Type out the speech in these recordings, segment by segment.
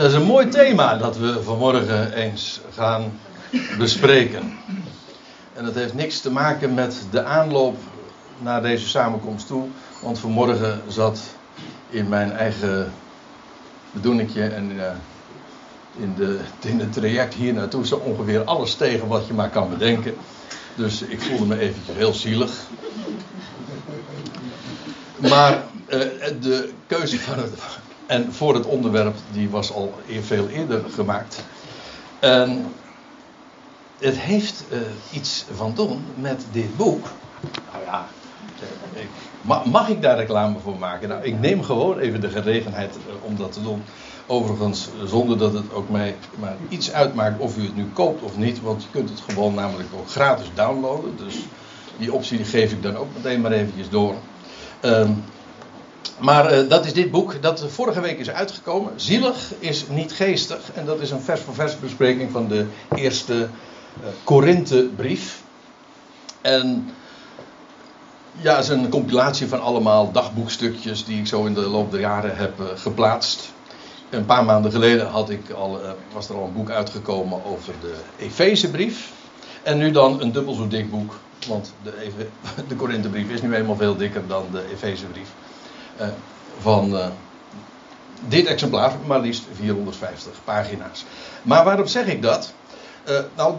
Dat is een mooi thema dat we vanmorgen eens gaan bespreken. En dat heeft niks te maken met de aanloop naar deze samenkomst toe. Want vanmorgen zat in mijn eigen bedoelingje en uh, in, de, in het traject hier naartoe zo ongeveer alles tegen wat je maar kan bedenken. Dus ik voelde me eventjes heel zielig. Maar uh, de keuze van het, en voor het onderwerp, die was al veel eerder gemaakt. En het heeft uh, iets van doen met dit boek. Nou ja, ik, mag, ik daar reclame voor maken? Nou, ik neem gewoon even de gelegenheid uh, om dat te doen. Overigens, zonder dat het ook mij maar iets uitmaakt of u het nu koopt of niet. Want je kunt het gewoon namelijk ook gratis downloaden. Dus die optie geef ik dan ook meteen maar eventjes door. Um, maar uh, dat is dit boek dat vorige week is uitgekomen. Zielig is niet geestig. En dat is een vers voor vers bespreking van de eerste uh. En ja, het is een compilatie van allemaal dagboekstukjes die ik zo in de loop der jaren heb geplaatst. Een paar maanden geleden had ik al, was er al een boek uitgekomen over de Efezebrief. En nu dan een dubbel zo dik boek. Want de, de Korinthebrief is nu eenmaal veel dikker dan de Efezebrief. Uh, van uh, dit exemplaar, maar liefst 450 pagina's. Maar waarom zeg ik dat? Uh, nou,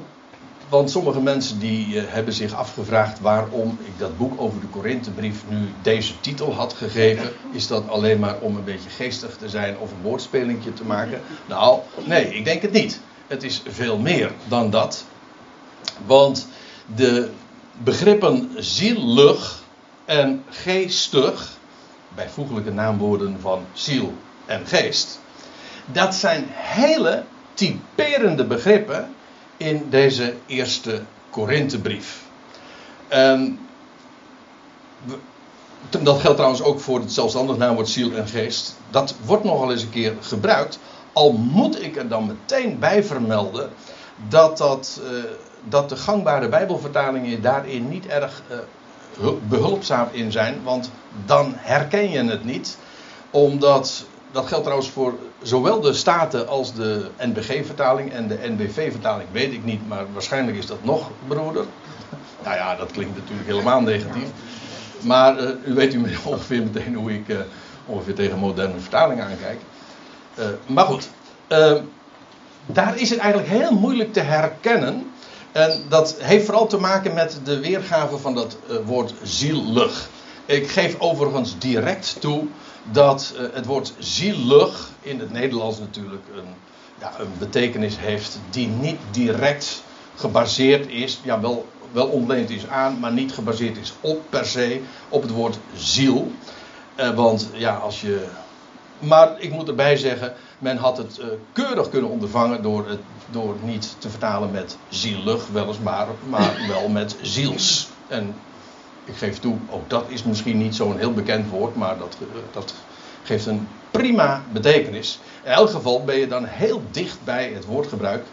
want sommige mensen die hebben zich afgevraagd waarom ik dat boek over de Korinthebrief nu deze titel had gegeven. Is dat alleen maar om een beetje geestig te zijn of een woordspelingje te maken? Nou, nee, ik denk het niet. Het is veel meer dan dat. Want de begrippen zielig en geestig bijvoeglijke naamwoorden van ziel en geest. Dat zijn hele typerende begrippen in deze eerste Korinthebrief. Um, dat geldt trouwens ook voor het zelfstandig naamwoord ziel en geest. Dat wordt nogal eens een keer gebruikt. Al moet ik er dan meteen bij vermelden dat, dat, uh, dat de gangbare Bijbelvertalingen daarin niet erg uh, behulpzaam in zijn, want dan herken je het niet. Omdat, dat geldt trouwens voor zowel de Staten als de NBG-vertaling en de NBV-vertaling, weet ik niet, maar waarschijnlijk is dat nog broeder. Nou ja, dat klinkt natuurlijk helemaal negatief. Maar uh, u weet u ongeveer meteen hoe ik uh, ongeveer tegen moderne vertalingen aankijk. Uh, maar goed, daar is het eigenlijk heel moeilijk te herkennen en dat heeft vooral te maken met de weergave van dat uh, woord zielig. Ik geef overigens direct toe dat uh, het woord zielig in het Nederlands natuurlijk een, ja, een betekenis heeft die niet direct gebaseerd is, ja wel, wel ontleend is aan, maar niet gebaseerd is op per se op het woord ziel. Uh, want ja, als je. Maar ik moet erbij zeggen, men had het keurig kunnen ondervangen door het door niet te vertalen met zielig, weliswaar, maar wel met ziels. En ik geef toe, ook dat is misschien niet zo'n heel bekend woord, maar dat, dat geeft een prima betekenis. In elk geval ben je dan heel dicht bij het woordgebruik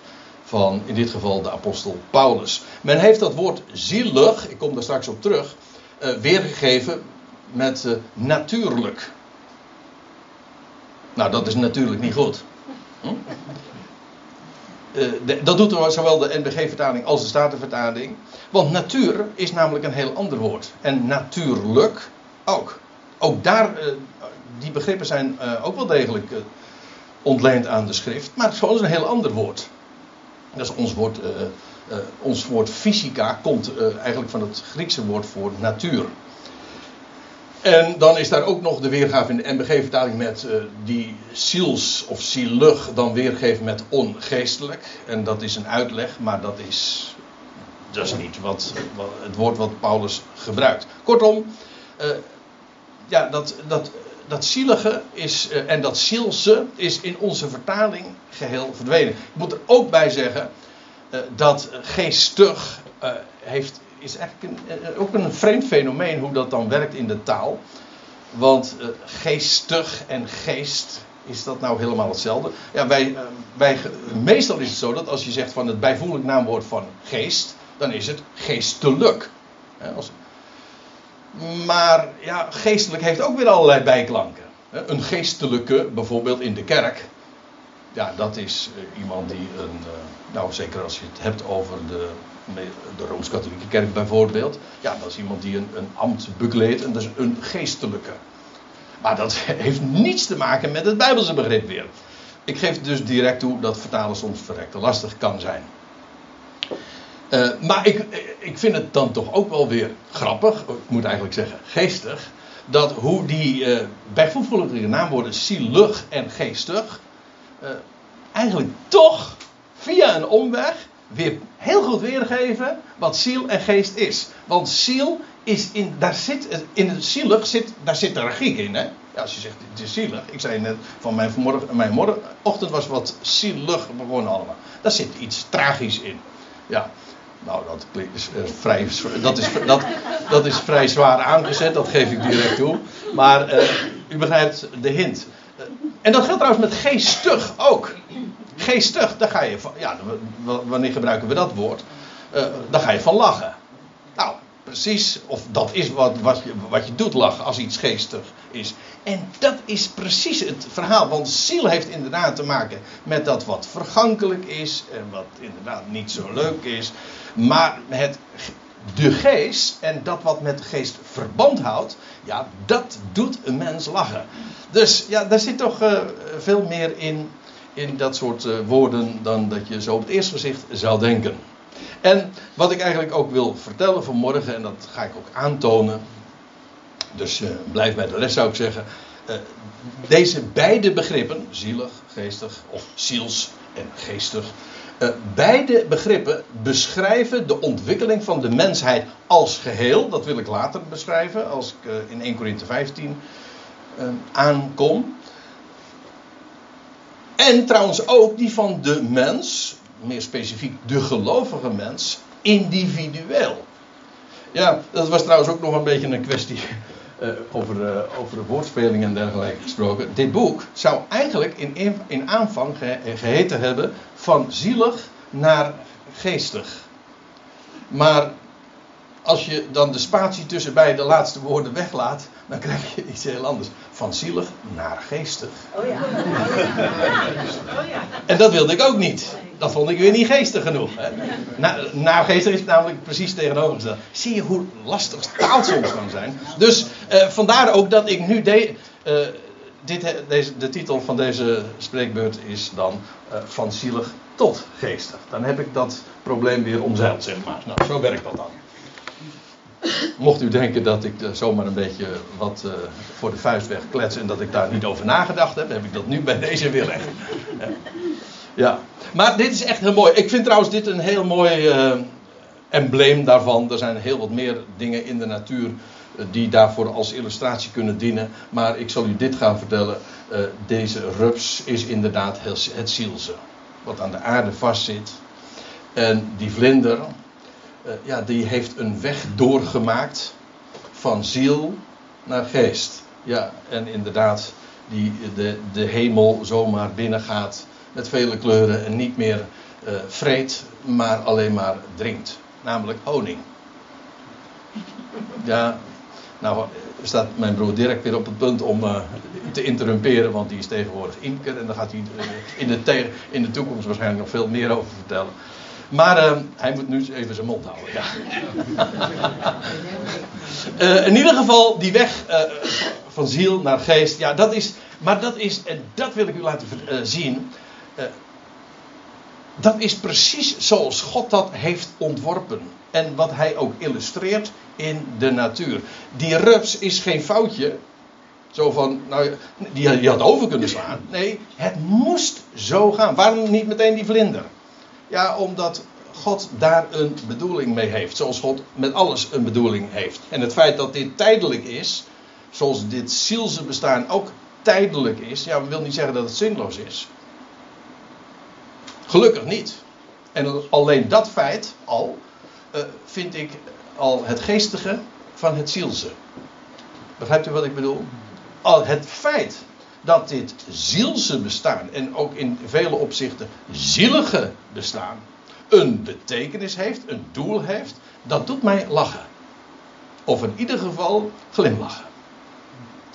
van in dit geval de apostel Paulus. Men heeft dat woord zielig, ik kom daar straks op terug, uh, weergegeven met uh, natuurlijk. Nou, dat is natuurlijk niet goed. Hm? Uh, de, dat doet zowel de NBG-vertaling als de Statenvertaling. Want natuur is namelijk een heel ander woord. En natuurlijk ook. Ook daar, uh, die begrippen zijn uh, ook wel degelijk ontleend aan de schrift. Maar het is een heel ander woord. Dat ons woord, ons woord fysica komt eigenlijk van het Griekse woord voor natuur. En dan is daar ook nog de weergave in de MBG-vertaling met uh, die ziels of zielig dan weergeven met ongeestelijk. En dat is een uitleg, maar dat is, dat is niet wat, wat het woord wat Paulus gebruikt. Kortom, uh, ja, dat, dat, dat zielige is, uh, en dat zielse is in onze vertaling geheel verdwenen. Ik moet er ook bij zeggen dat geestig heeft is eigenlijk een, eh, ook een vreemd fenomeen hoe dat dan werkt in de taal. Want uh, geestig en geest, is dat nou helemaal hetzelfde? Ja, wij, uh, wij, meestal is het zo dat als je zegt van het bijvoeglijk naamwoord van geest, dan is het geestelijk. Maar ja, geestelijk heeft ook weer allerlei bijklanken. Een geestelijke, bijvoorbeeld in de kerk. ja, dat is eh, iemand die een. eh, nou, zeker als je het hebt over de, de Rooms-Katholieke Kerk bijvoorbeeld. Ja, dat is iemand die een, een ambt bekleedt en dat is een geestelijke. Maar dat heeft niets te maken met het Bijbelse begrip weer. Ik geef dus direct toe dat vertalen soms verrekte lastig kan zijn. Eh, maar ik, ik vind het dan toch ook wel weer grappig, ik moet eigenlijk zeggen geestig, dat hoe die uh, bijvoeglijke naamwoorden zielig en geestig, uh, eigenlijk toch via een omweg weer heel goed weergeven wat ziel en geest is. Want ziel is in, daar zit, in het zielig zit, daar zit de regie in. Hè? Ja, als je zegt het is zielig. Ik zei net van mijn, vanmorgen, mijn morgenochtend was wat zielig begonnen allemaal. Daar zit iets tragisch in. Ja, nou, dat is, uh, vrij, dat, is, dat, dat is vrij zwaar aangezet, dat geef ik direct toe. Maar uh, u begrijpt de hint. En dat geldt trouwens met geestig ook. Geestig, daar ga je van. Ja, wanneer gebruiken we dat woord? daar ga je van lachen. Nou, precies. Of dat is wat, wat, je, wat je doet lachen als iets geestig is. En dat is precies het verhaal. Want ziel heeft inderdaad te maken met dat wat vergankelijk is. En wat inderdaad niet zo leuk is. Maar het, de geest en dat wat met de geest verband houdt, ja, dat doet een mens lachen. Dus ja, daar zit toch uh, veel meer in, in dat soort uh, woorden dan dat je zo op het eerste gezicht zou denken. En wat ik eigenlijk ook wil vertellen vanmorgen, en dat ga ik ook aantonen. Dus uh, blijf bij de les zou ik zeggen. deze beide begrippen, zielig, geestig of ziels en geestig, beide begrippen beschrijven de ontwikkeling van de mensheid als geheel. Dat wil ik later beschrijven als ik in 1 Corinthië 15 uh, aankom. En trouwens ook die van de mens, meer specifiek de gelovige mens, individueel. Ja, dat was trouwens ook nog een beetje een kwestie uh, over, uh, over de woordspeling en dergelijke gesproken. Dit boek zou eigenlijk in, in aanvang ge, geheten hebben van zielig naar geestig. Maar als je dan de spatie tussen beide laatste woorden weglaat, dan krijg je iets heel anders. Van zielig naar geestig. Oh ja. Oh ja. En dat wilde ik ook niet. Dat vond ik weer niet geestig genoeg. Hè. Na, naar geestig is namelijk precies tegenovergesteld. Zie je hoe lastig taal soms kan zijn? Dus eh, vandaar ook dat ik nu de, uh, dit, deze, de titel van deze spreekbeurt is dan uh, van zielig tot geestig. Dan heb ik dat probleem weer omzeild, zeg maar. Nou, zo werkt dat dan. Mocht u denken dat ik zomaar een beetje wat uh, voor de vuist weg klets en dat ik daar niet over nagedacht heb, heb ik dat nu bij deze weer recht. Ja. Maar dit is echt heel mooi. Ik vind trouwens dit een heel mooi uh, embleem daarvan. Er zijn heel wat meer dingen in de natuur uh, die daarvoor als illustratie kunnen dienen. Maar ik zal u dit gaan vertellen. deze rups is inderdaad het zielse. Wat aan de aarde vastzit. En die vlinder, ja, die heeft een weg doorgemaakt van ziel naar geest. Ja, en inderdaad, die de, de hemel zomaar binnengaat met vele kleuren en niet meer uh, vreet, maar alleen maar drinkt. Namelijk honing. Ja, nou staat mijn broer Dirk weer op het punt om uh, te interrumperen, want die is tegenwoordig imker en daar gaat hij in de, in de toekomst waarschijnlijk nog veel meer over vertellen. Maar uh, hij moet nu even zijn mond houden. Ja. uh, in ieder geval, die weg uh, van ziel naar geest. Ja, dat is. Maar dat is. En dat wil ik u laten zien. dat is precies zoals God dat heeft ontworpen. En wat hij ook illustreert in de natuur. Die rups is geen foutje. Zo van, nou, die, die had over kunnen slaan. Nee, het moest zo gaan. Waarom niet meteen die vlinder? Ja, omdat God daar een bedoeling mee heeft. Zoals God met alles een bedoeling heeft. En het feit dat dit tijdelijk is, zoals dit zielse bestaan ook tijdelijk is, ja, wil niet zeggen dat het zinloos is. Gelukkig niet. En alleen dat feit al uh, vind ik al het geestige van het zielse. Begrijpt u wat ik bedoel? Al het feit dat dit zielse bestaan en ook in vele opzichten zielige bestaan een betekenis heeft, een doel heeft, dat doet mij lachen. Of in ieder geval glimlachen.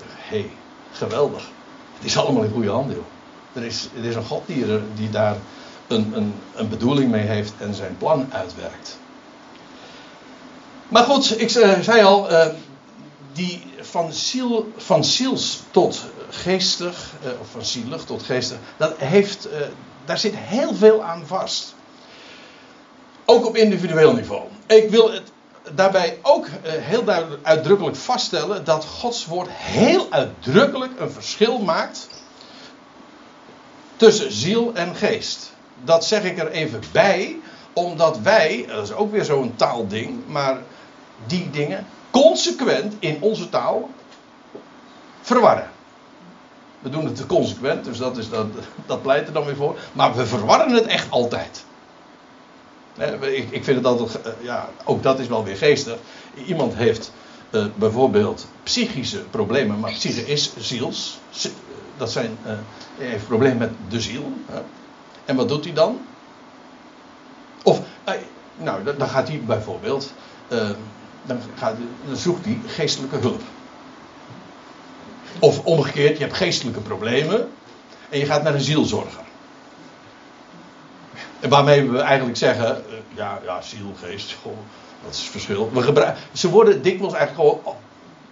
Hé, hey, geweldig. Het is allemaal in goede handen. Er is, er is een God die, daar een, een, een bedoeling mee heeft en zijn plan uitwerkt. Maar goed, ik zei al, uh, die van, ziel, van ziels tot geestig, uh, of van zielig tot geestig, dat heeft, uh, daar zit heel veel aan vast. Ook op individueel niveau. Ik wil het daarbij ook heel duidelijk uitdrukkelijk vaststellen dat Gods woord heel uitdrukkelijk een verschil maakt tussen ziel en geest. Dat zeg ik er even bij, omdat wij, dat is ook weer zo'n taalding, maar die dingen consequent in onze taal verwarren. We doen het te consequent, dus dat, is, dat, dat pleit er dan weer voor. Maar we verwarren het echt altijd. Ik, vind het altijd, eh, ja, ook dat is wel weer geestig. Iemand heeft uh, bijvoorbeeld psychische problemen, maar psyche is ziels. Dat zijn, hij heeft problemen met de ziel. En wat doet hij dan? Of, nou, dan gaat hij bijvoorbeeld dan, gaat, dan zoekt hij geestelijke hulp. Of omgekeerd, je hebt geestelijke problemen en je gaat naar een zielzorger. En waarmee we eigenlijk zeggen, uh, ja, ja, ziel, geest, dat is het verschil. We gebruiken, ze worden dikwijls eigenlijk gewoon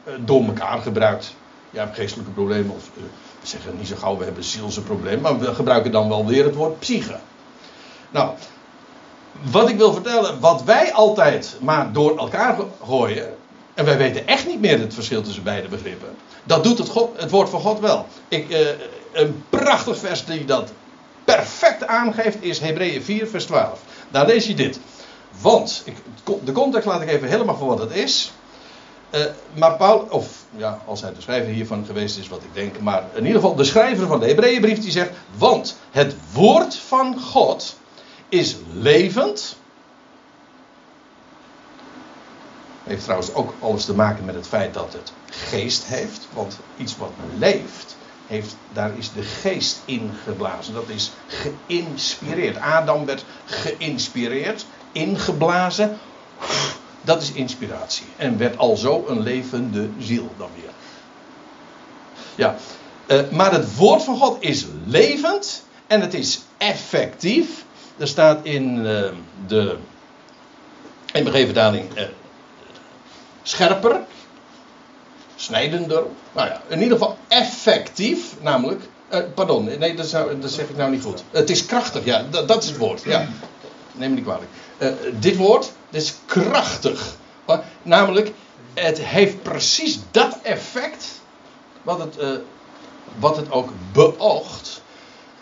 uh, door elkaar gebruikt. Je hebt geestelijke problemen, of uh, we zeggen niet zo gauw, we hebben zielse problemen, maar we gebruiken dan wel weer het woord psyche. Nou, wat ik wil vertellen, wat wij altijd maar door elkaar gooien. En wij weten echt niet meer het verschil tussen beide begrippen. Dat doet het, God, het woord van God wel. Ik, uh, een prachtig vers die dat perfect aangeeft is Hebreeën 4, vers 12. Daar lees je dit. Want, ik, de context laat ik even helemaal voor wat het is. Uh, maar Paul, of ja, als hij de schrijver hiervan geweest is, wat ik denk. Maar in ieder geval de schrijver van de Hebreeënbrief die zegt. Want het woord van God is levend. Heeft trouwens ook alles te maken met het feit dat het geest heeft. Want iets wat leeft, heeft, daar is de geest in geblazen. Dat is geïnspireerd. Adam werd geïnspireerd, ingeblazen. Dat is inspiratie. En werd alzo een levende ziel dan weer. Ja, uh, maar het woord van God is levend en het is effectief. Er staat in uh, de MBG-vertaling uh, scherper, snijdender. Nou ja, in ieder geval effectief, namelijk. Uh, pardon, nee, dat, zou, dat, zeg ik nou niet goed. Het is krachtig, ja, dat, is het woord. Ja. Neem me niet kwalijk. dit woord, dit is krachtig. namelijk, het heeft precies dat effect wat het, wat het ook beoogt.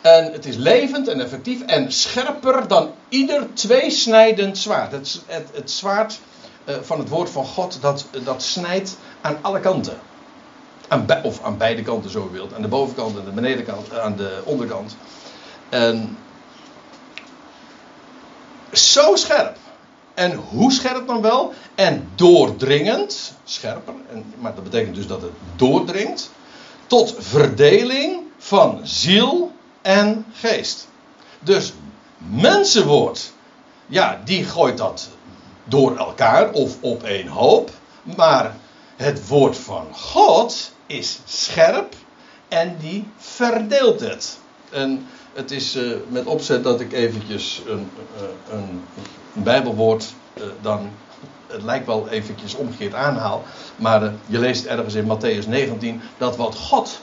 En het is levend en effectief en scherper dan ieder tweesnijdend zwaard. Het, het, het zwaard van het woord van God, dat, dat snijdt aan alle kanten. Aan of aan beide kanten, zo wilt. Aan de bovenkant en de benedenkant, aan de onderkant. En zo scherp. En hoe scherp dan wel? En doordringend, scherper, en, maar dat betekent dus dat het doordringt, tot verdeling van ziel en geest. Dus mensenwoord, ja, die gooit dat door elkaar of op één hoop. Maar het woord van God is scherp en die verdeelt het. En het is uh, met opzet dat ik eventjes een, uh, een, Bijbelwoord uh, dan. Het lijkt wel eventjes omgekeerd aanhaal. Maar je leest ergens in Matthäus 19 dat wat God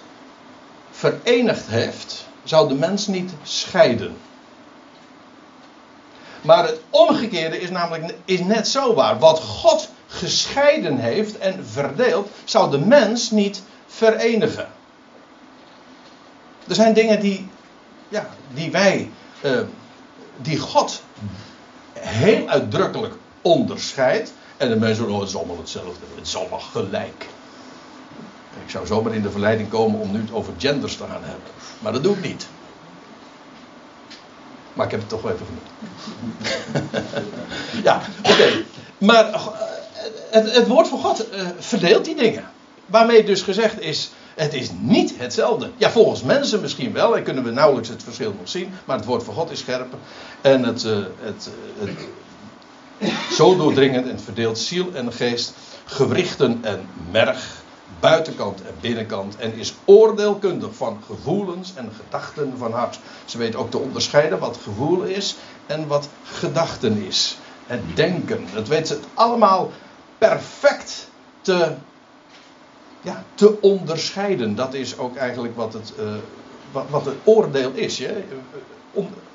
verenigd heeft zou de mens niet scheiden. Maar het omgekeerde is namelijk is net zo waar. Wat God gescheiden heeft en verdeeld, zou de mens niet verenigen. Er zijn dingen die, ja, die wij, uh, die God heel uitdrukkelijk onderscheidt. En de mensen zeggen, oh, het is allemaal hetzelfde. Het is allemaal gelijk. Ik zou zomaar in de verleiding komen om nu het over genders te gaan hebben. Maar dat doe ik niet. Maar ik heb het toch wel even genoemd. ja, oké. Maar eh, het, het, woord van God uh, verdeelt die dingen. Waarmee dus gezegd is, het is niet hetzelfde. Ja, volgens mensen misschien wel. En kunnen we nauwelijks het verschil nog zien. Maar het woord van God is scherper. En het, uh, het, het zo doordringend en verdeelt ziel en geest, gewrichten en merg, buitenkant en binnenkant en is oordeelkundig van gevoelens en gedachten van hart. Ze weet ook te onderscheiden wat gevoel is en wat gedachten is. Het denken, dat weet ze allemaal perfect te, ja, te onderscheiden. Dat is ook eigenlijk wat het, uh, wat, wat het oordeel is. Hè?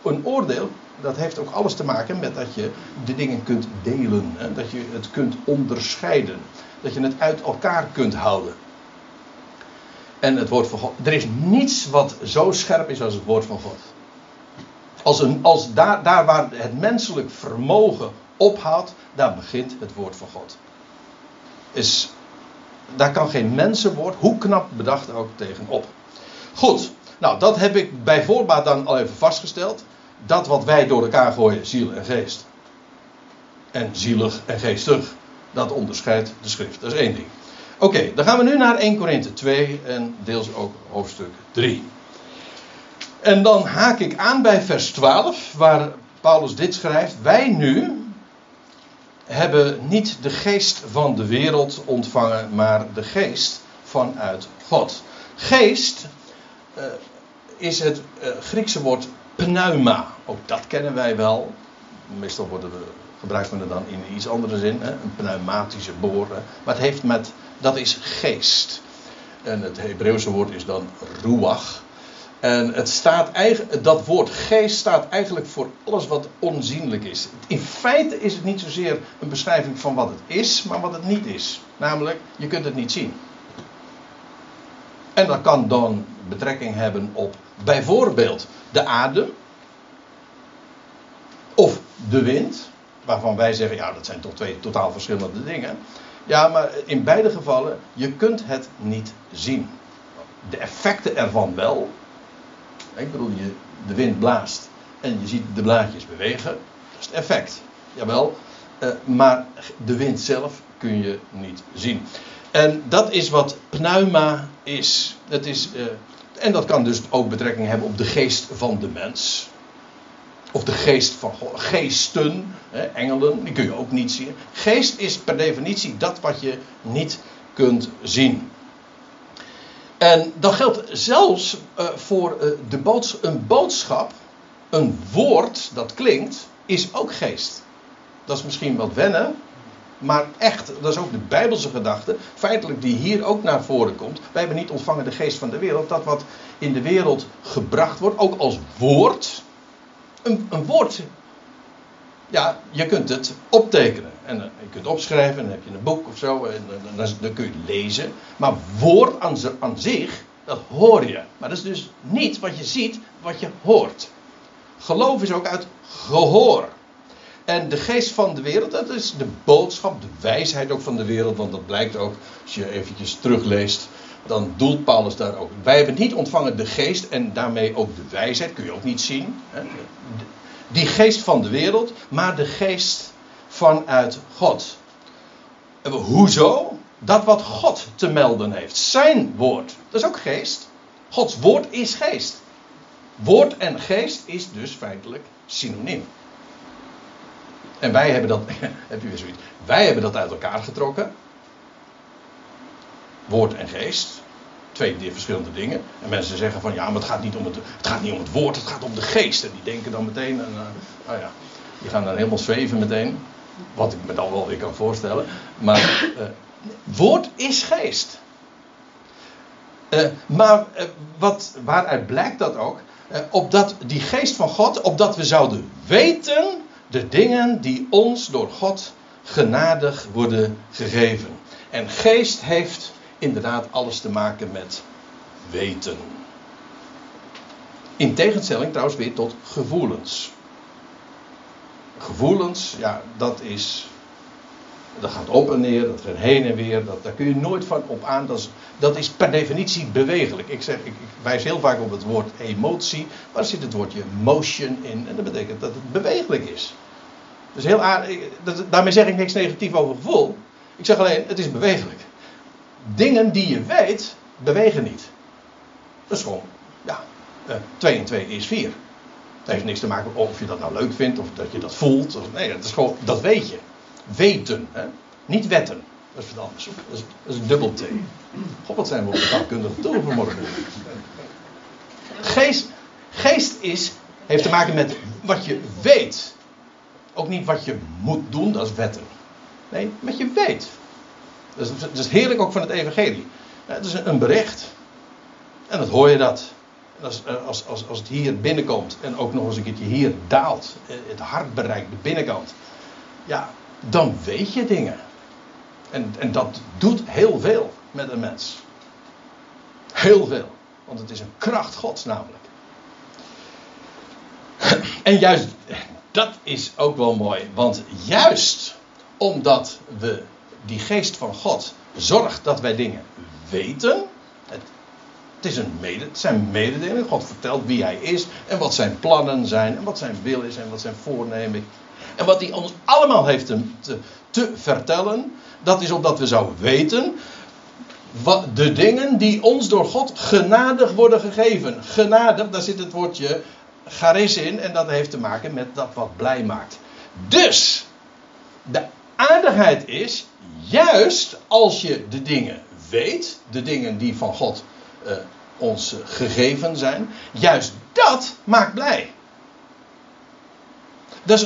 Een oordeel, dat heeft ook alles te maken met dat je de dingen kunt delen. Hè? Dat je het kunt onderscheiden. Dat je het uit elkaar kunt houden. En het woord van God. Er is niets wat zo scherp is als het woord van God. Als, een, als daar, daar waar het menselijk vermogen ophoudt, daar begint het woord van God. Is, daar kan geen mensenwoord, hoe knap bedacht ook, tegenop. Goed, nou dat heb ik bij voorbaat dan al even vastgesteld. Dat wat wij door elkaar gooien, ziel en geest. En zielig en geestig. Dat onderscheidt de schrift. Dat is één ding. Oké, dan gaan we nu naar 1 Korinthe 2 en deels ook hoofdstuk 3. En dan haak ik aan bij vers 12, waar Paulus dit schrijft. Wij nu hebben niet de geest van de wereld ontvangen, maar de geest vanuit God. Geest uh, is het uh, Griekse woord pneuma. Ook dat kennen wij wel. Meestal worden we, gebruikt men het dan in iets andere zin, hè? een pneumatische boren. Maar het heeft met, dat is geest. En het Hebreeuwse woord is dan ruach. En het staat eigenlijk, dat woord geest staat eigenlijk voor alles wat onzienlijk is. In feite is het niet zozeer een beschrijving van wat het is, maar wat het niet is. Namelijk, je kunt het niet zien. En dat kan dan betrekking hebben op bijvoorbeeld de adem. Of de wind. Waarvan wij zeggen, ja dat zijn toch twee totaal verschillende dingen. Ja, maar in beide gevallen, je kunt het niet zien. De effecten ervan wel, ik bedoel, je, de wind blaast en je ziet de blaadjes bewegen. Dat is het effect. Jawel. Uh, maar de wind zelf kun je niet zien. En dat is wat pneuma is. Dat is uh, en dat kan dus ook betrekking hebben op de geest van de mens. Of de geest van God. Geesten, hè, engelen, die kun je ook niet zien. Geest is per definitie dat wat je niet kunt zien. En dat geldt zelfs uh, voor uh, de een boodschap, een woord dat klinkt, is ook geest. Dat is misschien wat wennen, maar echt, dat is ook de Bijbelse gedachte, feitelijk die hier ook naar voren komt. Wij hebben niet ontvangen de geest van de wereld, dat wat in de wereld gebracht wordt, ook als woord. Een, een woord, ja, je kunt het optekenen. En uh, je kunt opschrijven, en dan heb je een boek of zo, en dan, dan kun je lezen. Maar woord aan, aan zich, dat hoor je. Maar dat is dus niet wat je ziet, wat je hoort. Geloof is ook uit gehoor. En de geest van de wereld, dat is de boodschap, de wijsheid ook van de wereld. Want dat blijkt ook, als je eventjes terugleest, dan doelt Paulus daar ook. Wij hebben niet ontvangen de geest en daarmee ook de wijsheid, kun je ook niet zien. Die geest van de wereld, maar de geest vanuit God. Hoezo? Dat wat God te melden heeft. Zijn woord. Dat is ook geest. Gods woord is geest. Woord en geest is dus feitelijk synoniem. En wij hebben dat, heb je weer zoiets, wij hebben dat uit elkaar getrokken. Woord en geest. Twee verschillende dingen. En mensen zeggen van ja, maar het gaat niet om het, het, gaat niet om het woord, het gaat om de geest. En die denken dan meteen, en, uh, nou ja, die gaan dan helemaal zweven meteen. Wat ik me dan wel weer kan voorstellen. Maar uh, woord is geest. Uh, maar wat, waaruit blijkt dat ook? opdat die geest van God, opdat we zouden weten de dingen die ons door God genadig worden gegeven. En geest heeft inderdaad alles te maken met weten. In tegenstelling trouwens weer tot gevoelens. Gevoelens, ja, dat is. Dat gaat op en neer, dat gaat heen en weer, dat, daar kun je nooit van op aan. Dat is, per definitie bewegelijk. Ik, zeg, ik, wijs heel vaak op het woord emotie, maar er zit het woordje motion in en dat betekent dat het bewegelijk is. Dus heel daarmee zeg ik niks negatief over gevoel. Ik zeg alleen, het is bewegelijk. Dingen die je weet, bewegen niet. Dat is gewoon, ja, 2 en 2 is 4. Het heeft niks te maken of je dat nou leuk vindt of dat je dat voelt. Of, nee, dat is gewoon, dat weet je. Weten, hè? niet wetten. Dat is wat anders. Dat is, dat is een dubbel T. God, wat zijn we op de taalkundige toer vanmorgen. Geest, geest is, heeft te maken met wat je weet. Ook niet wat je moet doen, dat is wetten. Nee, wat je weet. Dat is, dat is heerlijk ook van het evangelie. Het is een bericht. En dat hoor je dat. Als, eh, als, als, als het hier binnenkomt en ook nog eens een keertje hier daalt, eh, het hart bereikt, de binnenkant. Ja, dan weet je dingen. En, en dat doet heel veel met een mens. Heel veel. Want het is een kracht Gods namelijk. En juist dat is ook wel mooi. Want juist omdat we die geest van God zorgt dat wij dingen weten. Het, het, is een mede, het zijn mededelingen. God vertelt wie hij is. En wat zijn plannen zijn. En wat zijn wil is. En wat zijn voornemen. En wat hij ons allemaal heeft te, te, te vertellen. Dat is opdat we zouden weten wat, de dingen die ons door God genadig worden gegeven. Genadig, daar zit het woordje charis in en dat heeft te maken met dat wat blij maakt. Dus, de aardigheid is, juist als je de dingen weet, de dingen die van God uh, ons gegeven zijn, juist dat maakt blij. Dat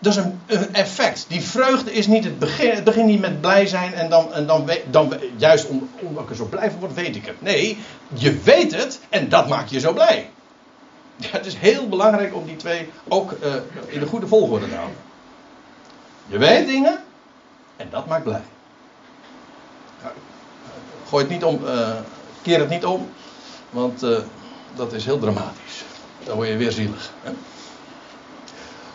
is een, een, effect. Die vreugde is niet het begin. Het begint niet met blij zijn en dan, en dan, dan juist omdat ik er zo blij van word, weet ik het. Nee, je weet het en dat maakt je zo blij. Ja, het is heel belangrijk om die twee ook uh, in de goede volgorde te houden. Je weet dingen en dat maakt blij. Gooi het niet om, uh, keer het niet om, want uh, dat is heel dramatisch. Dan word je weer zielig. Hè?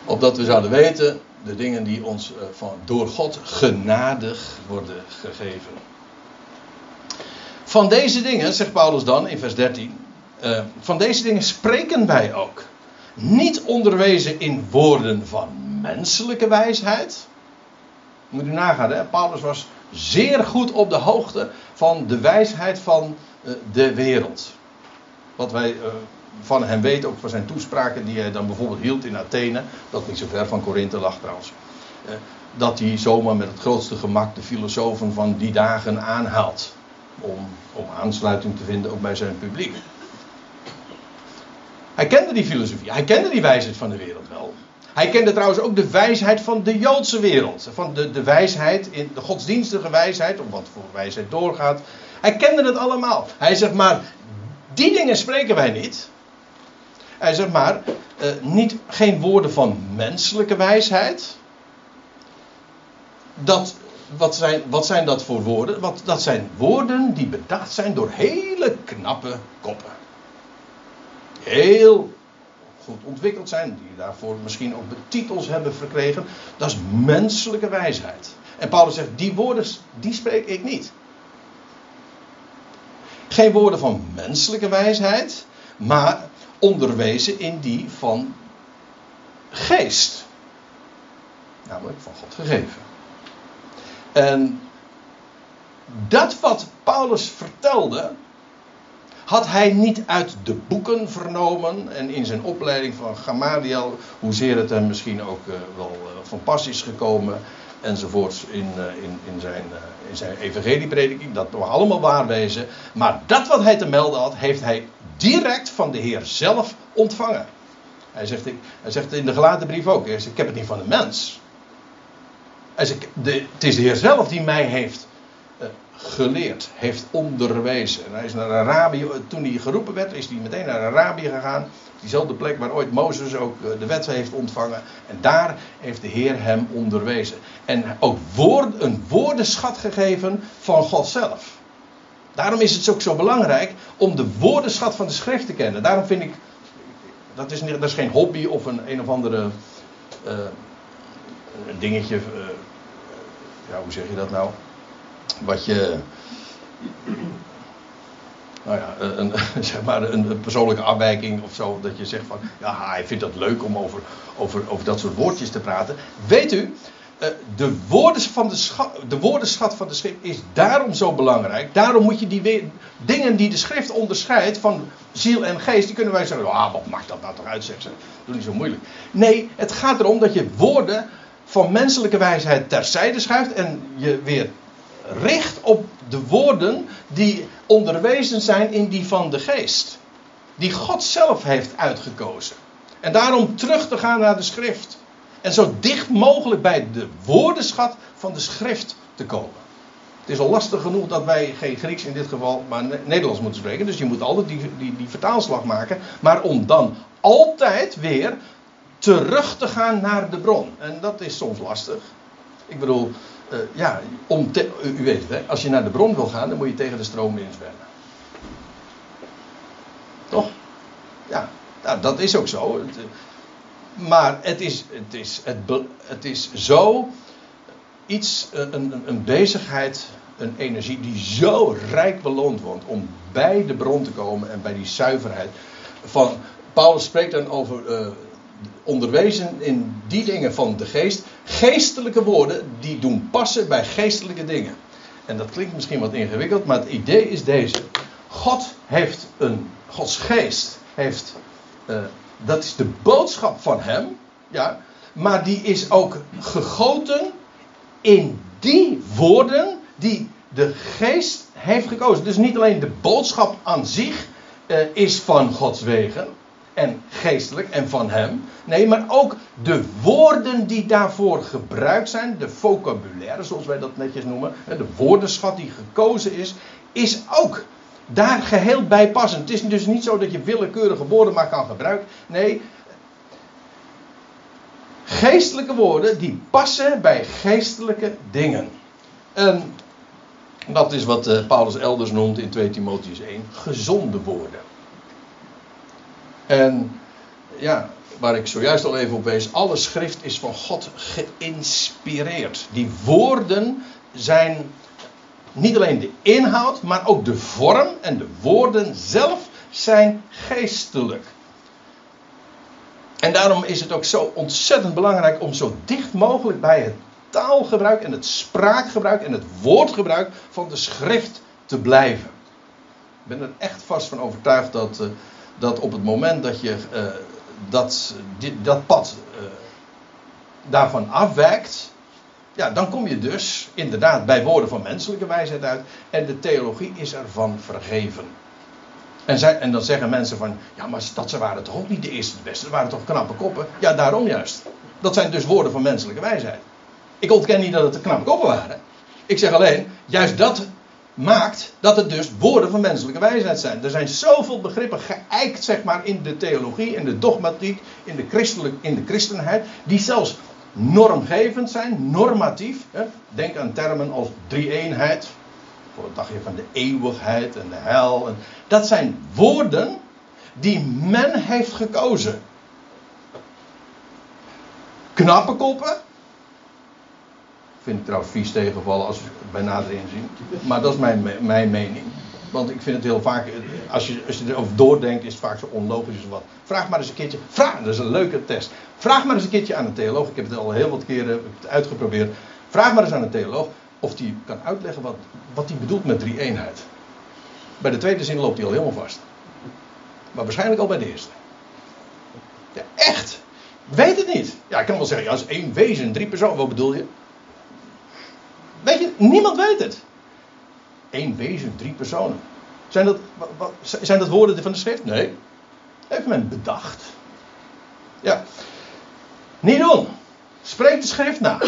Opdat we zouden weten de dingen die ons uh, van, door God genadig worden gegeven. Van deze dingen, zegt Paulus dan in vers 13, uh, van deze dingen spreken wij ook. Niet onderwezen in woorden van menselijke wijsheid. Moet u nagaan, hè? Paulus was zeer goed op de hoogte van de wijsheid van uh, de wereld. Wat wij uh, van hem weten, ook van zijn toespraken die hij dan bijvoorbeeld hield in Athene, dat niet zo ver van Korinthe lag trouwens. dat hij zomaar met het grootste gemak de filosofen van die dagen aanhaalt. Om, om aansluiting te vinden ook bij zijn publiek. Hij kende die filosofie, hij kende die wijsheid van de wereld wel. Hij kende trouwens ook de wijsheid van de Joodse wereld. Van de, de wijsheid, in, de godsdienstige wijsheid, of wat voor wijsheid doorgaat. Hij kende het allemaal. Hij zegt maar, die dingen spreken wij niet. Hij zegt maar, uh, niet, geen woorden van menselijke wijsheid. Dat, wat, zijn, wat zijn dat voor woorden? Wat, dat zijn woorden die bedacht zijn door hele knappe koppen heel goed ontwikkeld zijn, die daarvoor misschien ook titels hebben verkregen. Dat is menselijke wijsheid. En Paulus zegt, die woorden, die spreek ik niet. Geen woorden van menselijke wijsheid, maar onderwezen in die van geest. Namelijk van God gegeven. En dat wat Paulus vertelde, had hij niet uit de boeken vernomen en in zijn opleiding van Gamaliel, hoezeer het hem misschien ook uh, wel uh, van pas is gekomen enzovoorts in, uh, in, in, zijn, in zijn evangelieprediking, dat we allemaal waar wezen. Maar dat wat hij te melden had, heeft hij direct van de Heer zelf ontvangen. Hij zegt, hij zegt in de gelaten brief ook, ik heb het niet van de mens. Hij zegt, de, het is de Heer zelf die mij heeft geleerd, heeft onderwezen. En hij is naar Arabië, toen hij geroepen werd, is hij meteen naar Arabië gegaan. Diezelfde plek waar ooit Mozes ook eh, de wet heeft ontvangen. En daar heeft de Heer hem onderwezen. En ook woord, een woordenschat gegeven van God zelf. Daarom is het ook zo belangrijk om de woordenschat van de schrift te kennen. Daarom vind ik, dat is, geen hobby of een, een of andere uh, dingetje. Uh, ja, hoe zeg je dat nou? Wat je. Nou ja, een, zeg maar een persoonlijke afwijking of zo. Dat je zegt van. Ja, hij vindt dat leuk om over, over, over dat soort woordjes te praten. Weet u, eh, de, woorden van de, de woordenschat van de schrift is daarom zo belangrijk. Daarom moet je die weer, dingen die de schrift onderscheidt van ziel en geest, die kunnen wij zeggen, ah, wat maakt dat nou toch uit, zegt ze. Doe niet zo moeilijk. Nee, het gaat erom dat je woorden van menselijke wijsheid terzijde schuift en je weer richt op de woorden die onderwezen zijn in die van de geest. Die God zelf heeft uitgekozen. En daarom terug te gaan naar de schrift. En zo dicht mogelijk bij de woordenschat van de schrift te komen. Het is al lastig genoeg dat wij geen Grieks in dit geval, maar Nederlands moeten spreken. Dus je moet altijd die, die, die vertaalslag maken. Maar om dan altijd weer terug te gaan naar de bron. En dat is soms lastig. Ik bedoel, uh, ja, om u weet het, hè, als je naar de bron wil gaan, dan moet je tegen de stroom inzwemmen. Toch? Ja, nou, dat is ook zo. Eh, maar het is, het, is, het, het is zo iets, een, een, een bezigheid, een energie die zo rijk beloond wordt om bij de bron te komen en bij die zuiverheid. Van, Paulus spreekt dan over onderwezen in die dingen van de geest. Geestelijke woorden die doen passen bij geestelijke dingen. En dat klinkt misschien wat ingewikkeld, maar het idee is deze. God heeft een, Gods geest heeft, uh, dat is de boodschap van hem, ja, maar die is ook gegoten in die woorden die de geest heeft gekozen. Dus niet alleen de boodschap aan zich uh, is van Gods wegen en geestelijk en van hem. Nee, maar ook de woorden die daarvoor gebruikt zijn, de vocabulaire zoals wij dat netjes noemen, de woordenschat die gekozen is, is ook daar geheel bij passen. Het is dus niet zo dat je willekeurige woorden maar kan gebruiken. Nee, geestelijke woorden die passen bij geestelijke dingen. En dat is wat eh, Paulus elders noemt in 2 Timotheus 1, gezonde woorden. En ja, waar ik zojuist al even op wees, alle schrift is van God geïnspireerd. Die woorden zijn niet alleen de inhoud, maar ook de vorm en de woorden zelf zijn geestelijk. En daarom is het ook zo ontzettend belangrijk om zo dicht mogelijk bij het taalgebruik en het spraakgebruik en het woordgebruik van de schrift te blijven. Ik ben er echt vast van overtuigd dat, uh, dat op het moment dat je uh, dat, dat pad uh, daarvan afwijkt, ja, dan kom je dus inderdaad bij woorden van menselijke wijsheid uit en de theologie is ervan vergeven. En, zij, en dan zeggen mensen van, ja, maar dat ze waren toch ook niet de eerste de beste, dat waren toch knappe koppen? Ja, daarom juist. Dat zijn dus woorden van menselijke wijsheid. Ik ontken niet dat het de knappe koppen waren. Ik zeg alleen, juist dat maakt dat het dus woorden van menselijke wijsheid zijn. Er zijn zoveel begrippen geëikt, zeg maar, in de theologie, in de dogmatiek, in de, christelijk, in de christenheid, die zelfs normgevend zijn, normatief. Hè? Denk aan termen als drie-eenheid, voor het dagje van de eeuwigheid en de hel. Dat zijn woorden die men heeft gekozen. Knappe koppen. Vind ik trouwens vies tegenvallen als bij nader inzien. Maar dat is mijn, mijn mening. Want ik vind het heel vaak, als je, als je erover doordenkt, is het vaak zo onlogisch wat. Vraag maar eens een keertje, vraag, dat is een leuke test. Vraag maar eens een keertje aan een theoloog. Ik heb het al heel wat keren uitgeprobeerd. Vraag maar eens aan een theoloog of die kan uitleggen wat, wat hij bedoelt met drie eenheid. Bij de tweede zin loopt hij al helemaal vast. Maar waarschijnlijk al bij de eerste. Ja, echt. Weet het niet. Ja, ik kan wel zeggen, als één wezen, drie personen, wat bedoel je? Weet je, niemand weet het. Eén wezen, drie personen. Zijn dat, zijn dat woorden van de schrift? Nee. Heeft men bedacht. Ja. Niet doen. Spreek de schrift na.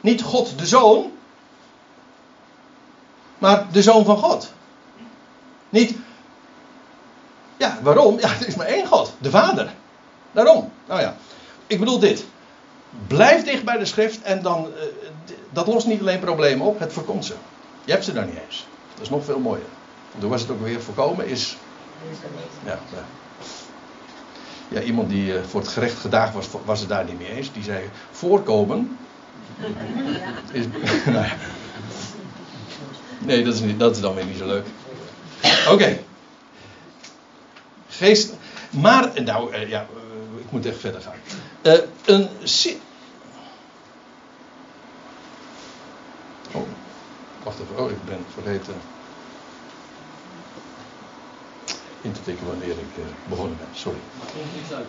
Niet God de Zoon, maar de Zoon van God. Niet. Ja, waarom? Ja, er is maar één God, de Vader. Daarom. Nou ja, ik bedoel dit. Blijf dicht bij de schrift en dan. Dat lost niet alleen problemen op, het voorkomt ze. Je hebt ze daar niet eens. Dat is nog veel mooier. Toen was het ook weer voorkomen, is. Ja, ja. ja iemand die uh, voor het gerecht gedaagd was, was het daar niet mee eens. Die zei: voorkomen. Is, nou ja. Nee, dat is, niet, dat is dan weer niet zo leuk. Oké. Okay. Geest. Maar, nou uh, ja, ik moet echt verder gaan. Uh, een. Wacht even. Oh, ik ben vergeten. In te tikken wanneer ik begonnen ben. Sorry. Maakt ons niets uit,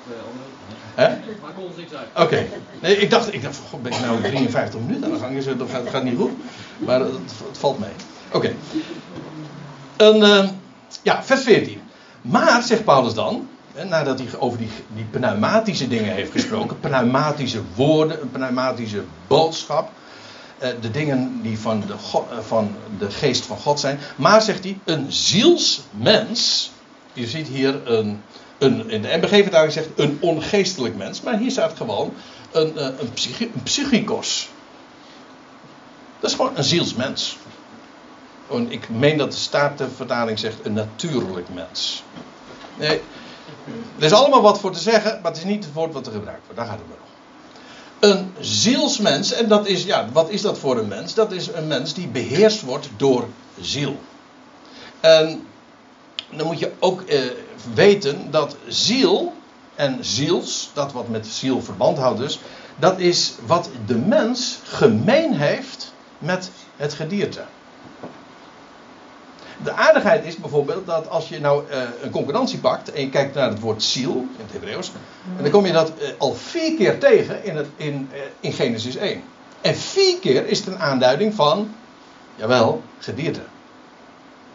Hè? Maakt maakt ons niks uit. Oké. Nee, ik dacht, ik dacht, god, ben ik nou 53 minuten aan de gang? Is het, dat gaat, gaat niet goed. Maar het, het valt mee. Oké. En, uh, ja, vers 14. Maar, zegt Paulus dan, nadat hij over die, die pneumatische dingen heeft gesproken, pneumatische woorden, een pneumatische boodschap, de dingen die van de, uh, van de geest van God zijn. Maar, zegt hij, een zielsmens, je ziet hier een, een in de MBG-vertaling zegt een ongeestelijk mens, maar hier staat gewoon een, uh, een, een psychikos. Dat is gewoon een zielsmens. En ik meen dat de Statenvertaling zegt een natuurlijk mens. Nee, er is allemaal wat voor te zeggen, maar het is niet het woord wat er gebruikt wordt. Daar gaat het maar om. Een zielsmens, en dat is, ja, wat is dat voor een mens? Dat is een mens die beheerst wordt door ziel. En dan moet je ook eh, weten dat ziel en ziels, dat wat met ziel verband houdt dus, dat is wat de mens gemeen heeft met het gedierte. De aardigheid is bijvoorbeeld dat als je nou uh, een concurrentie pakt en je kijkt naar het woord ziel in het Hebreeuws, en dan kom je dat uh, al vier keer tegen in, het, in, uh, in Genesis 1. En vier keer is het een aanduiding van, jawel, gedierte.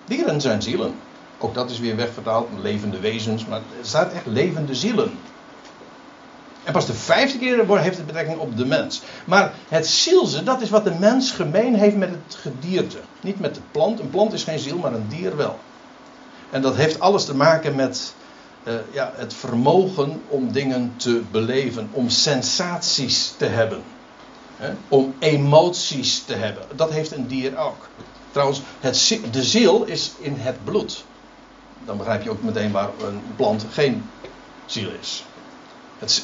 Dieren zijn zielen. Ook dat is weer wegvertaald, levende wezens, maar er staat echt levende zielen. En pas de vijfde keer heeft het betrekking op de mens. Maar het zielse, dat is wat de mens gemeen heeft met het gedierte. Niet met de plant. Een plant is geen ziel, maar een dier wel. En dat heeft alles te maken met uh, ja, het vermogen om dingen te beleven. Om sensaties te hebben. Om emoties te hebben. Dat heeft een dier ook. Trouwens, het, de ziel is in het bloed. Dan begrijp je ook meteen waar een plant geen ziel is.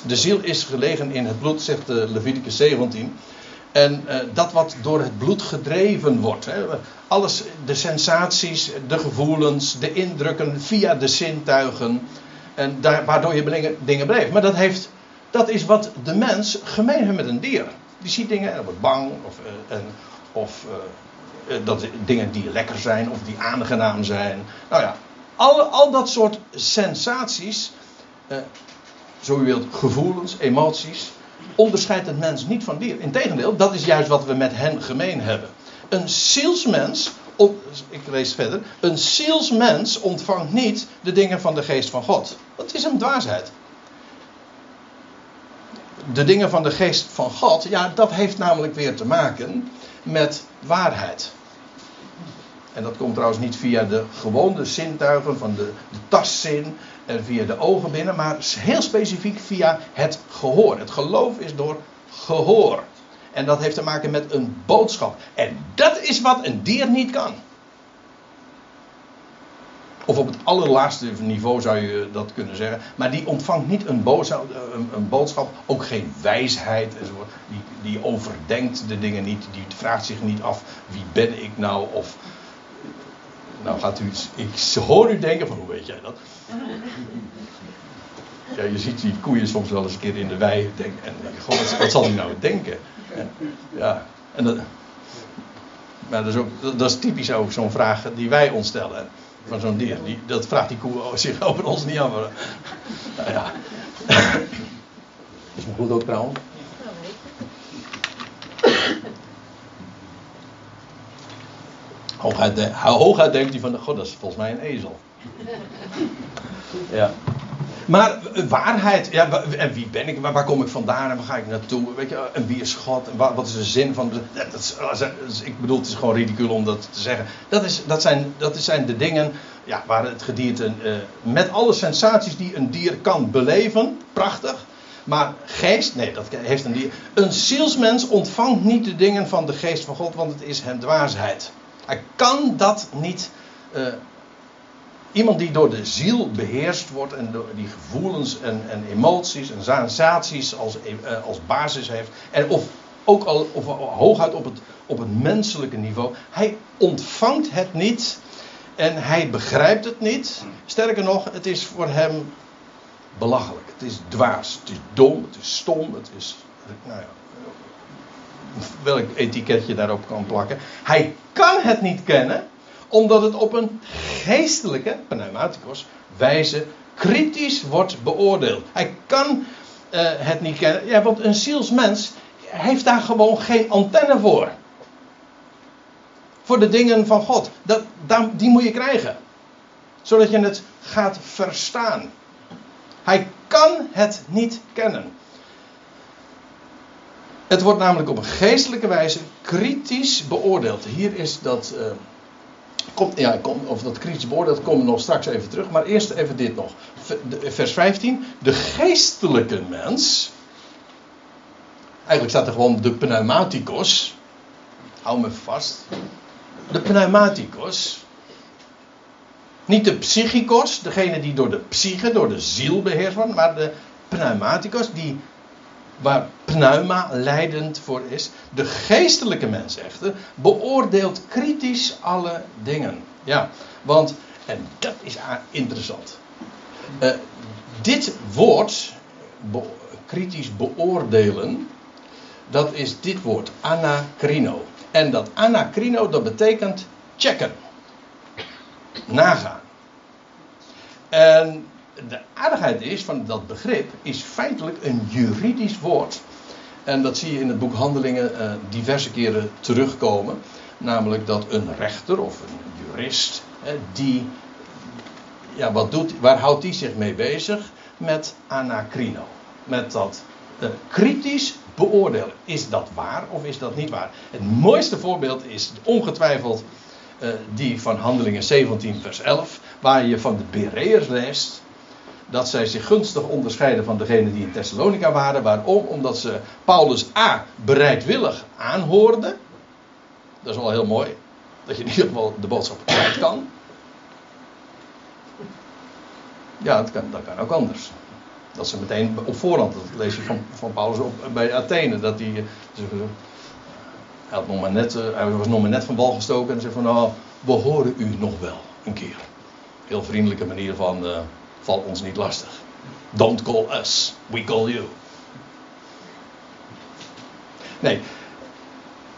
De ziel is gelegen in het bloed, zegt de Leviticus 17. En uh, dat wat door het bloed gedreven wordt. Hè. Alles, de sensaties, de gevoelens, de indrukken via de zintuigen. En waardoor je dingen beleeft. Maar dat, heeft, dat is wat de mens gemeen heeft met een dier. Die ziet dingen en wordt bang. Of, uh, en, of dat dingen die lekker zijn of die aangenaam zijn. Nou ja, al, al dat soort sensaties zo u wilt, gevoelens, emoties, onderscheidt het mens niet van dier. Integendeel, dat is juist wat we met hen gemeen hebben. Een zielsmens, ik lees verder, een zielsmens ontvangt niet de dingen van de geest van God. Dat is een dwaasheid. De dingen van de geest van God, ja, dat heeft namelijk weer te maken met waarheid. En dat komt trouwens niet via de gewone zintuigen van de, de tastzin en via de ogen binnen, maar heel specifiek via het gehoor. Het geloof is door gehoor. En dat heeft te maken met een boodschap. En dat is wat een dier niet kan. Of op het allerlaatste niveau zou je dat kunnen zeggen. Maar die ontvangt niet een boodschap, een, een boodschap ook geen wijsheid. Die, die overdenkt de dingen niet. Die vraagt zich niet af wie ben ik nou. Of nou gaat u, ik hoor u denken van hoe weet jij dat? Ja, je ziet die koeien soms wel eens een keer in de wei denken. En goh, wat, wat zal hij nou denken? Ja, en dat, maar dat is, ook, dat is typisch ook zo'n vraag die wij ons stellen. Van zo'n dier. Die, dat vraagt die koe zich over ons niet af. Nou ja. Is me goed ook trouwens. Hooguit, de, hooguit denkt hij van, god, dat is volgens mij een ezel. Ja. Maar waarheid, ja, en wie ben ik, waar, kom ik vandaan en waar ga ik naartoe? Weet je, en wie is God? En wat is de zin van. Dat is, ik bedoel, het is gewoon ridicule om dat te zeggen. Dat, is, dat, zijn, dat zijn de dingen ja, waar het gedierte. Uh, met alle sensaties die een dier kan beleven, prachtig. Maar geest, nee, dat heeft een dier. Een zielsmens ontvangt niet de dingen van de geest van God, want het is hem dwaasheid. Hij kan dat niet. Uh, iemand die door de ziel beheerst wordt en door die gevoelens en, en emoties en sensaties als, uh, als basis heeft. En of ook al of hooguit op het, op het menselijke niveau. Hij ontvangt het niet en hij begrijpt het niet. Sterker nog, het is voor hem belachelijk. Het is dwaas, het is dom, het is stom, het is. Nou ja, welk etiketje daarop kan plakken. Hij kan het niet kennen, omdat het op een geestelijke, pneumaticos, wijze kritisch wordt beoordeeld. Hij kan, uh, het niet kennen? Ja, want een zielsmens heeft daar gewoon geen antenne voor. Voor de dingen van God. Dat, die moet je krijgen. Zodat je het gaat verstaan. Hij kan het niet kennen. Het wordt namelijk op een geestelijke wijze kritisch beoordeeld. Hier is dat. Uh, komt, ja, of dat kritisch beoordeeld komen we nog straks even terug. Maar eerst even dit nog. Vers 15. De geestelijke mens. Eigenlijk staat er gewoon de pneumaticos. Hou me vast. De pneumaticos. Niet de psychikos, degene die door de psyche, door de ziel beheerst wordt, maar de pneumaticos, die, waar pneuma leidend voor is. De geestelijke mens echter beoordeelt kritisch alle dingen. Ja, want, en dat is interessant. Uh, dit woord, kritisch beoordelen, dat is dit woord, anacrino. En dat anacrino, dat betekent checken. Nagaan. En de aardigheid is van dat begrip, is feitelijk een juridisch woord. En dat zie je in het boek Handelingen uh, diverse keren terugkomen. Namelijk dat een rechter of een jurist, die, ja, wat doet, waar houdt hij zich mee bezig? Met anacrino. Met dat uh, kritisch beoordelen. Is dat waar of is dat niet waar? Het mooiste voorbeeld is ongetwijfeld uh, die van Handelingen 17, vers 11, waar je van de Bereërs leest dat zij zich gunstig onderscheiden van degenen die in Thessalonica waren. Waarom? Omdat ze Paulus A. bereidwillig aanhoorden. Dat is wel heel mooi. Dat je in ieder geval de boodschap kwijt kan. Ja, dat kan, kan ook anders. Dat ze meteen op voorhand, dat lees je van, van Paulus op, bij Athene, dat hij. Hij, had nog maar net, eh, was nog maar net van wal gestoken en zei van nou, we horen u nog wel een keer. Heel vriendelijke manier van uh, val ons niet lastig. Don't call us, we call you. Nee,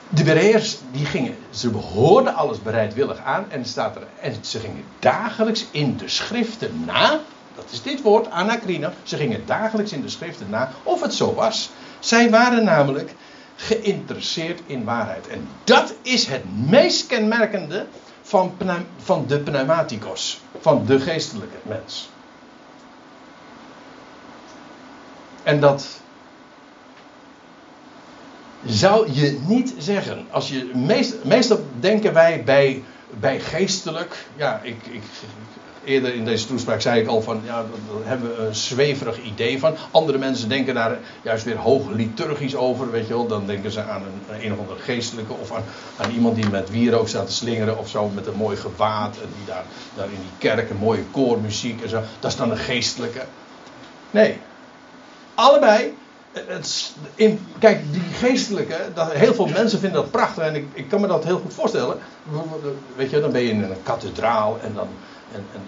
de Bereërs die gingen, ze behoorden alles bereidwillig aan en, staat er, en ze gingen dagelijks in de schriften na dat is dit woord, anacrino. Ze gingen dagelijks in de schriften na of het zo was. Zij waren namelijk geïnteresseerd in waarheid. En dat is het meest kenmerkende van, van de pneumaticos. Van de geestelijke mens. En dat zou je niet zeggen. Als je, meest, meestal denken wij bij, bij geestelijk. Ja, ik, ik, eerder in deze toespraak zei ik al van, ja, hebben we een zweverig idee van. Andere mensen denken daar juist weer hoog liturgisch over, weet je wel. Dan denken ze aan een, een of andere geestelijke of aan, aan iemand die met wierook staat te slingeren of zo met een mooi gewaad. En die daar, daar in die kerk een mooie koormuziek en zo. Dat is dan een geestelijke. Nee. Allebei het, in, kijk, die geestelijke, heel veel mensen vinden dat prachtig en ik, ik kan me dat heel goed voorstellen. Weet je, dan ben je in een kathedraal en dan, en, en,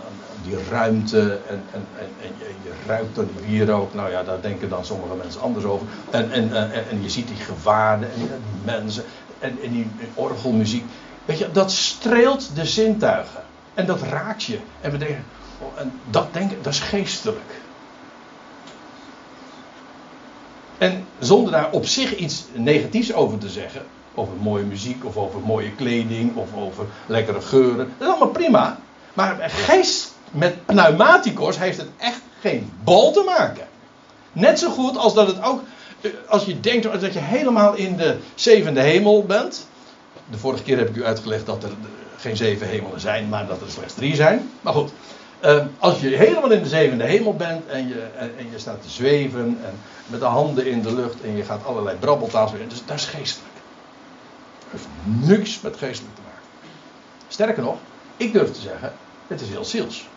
die ruimte en, en, en, je, je, ruikt die wierook. Nou ja, daar denken dan sommige mensen anders over. En, en, en, je ziet die gewaarden en die mensen en, die orgelmuziek. Weet je, dat streelt de zintuigen. En dat raakt je. En we denken, oh, en dat denken, dat is geestelijk. En zonder daar op zich iets negatiefs over te zeggen, over mooie muziek of over mooie kleding of over lekkere geuren, dat is allemaal prima. Maar geest met pneumaticos heeft het echt geen bal te maken. Net zo goed als dat het ook, eh, als je denkt dat je helemaal in de zevende hemel bent. De vorige keer heb ik u uitgelegd dat er geen zeven hemelen zijn, maar dat er slechts drie zijn. Maar goed, eh, als je helemaal in de zevende hemel bent en je, en, je staat te zweven en met de handen in de lucht en je gaat allerlei brabbeltaals weer, dus dat is geestelijk. Dat heeft niks met geestelijk te maken. Sterker nog, ik durf te zeggen, het is heel ziels.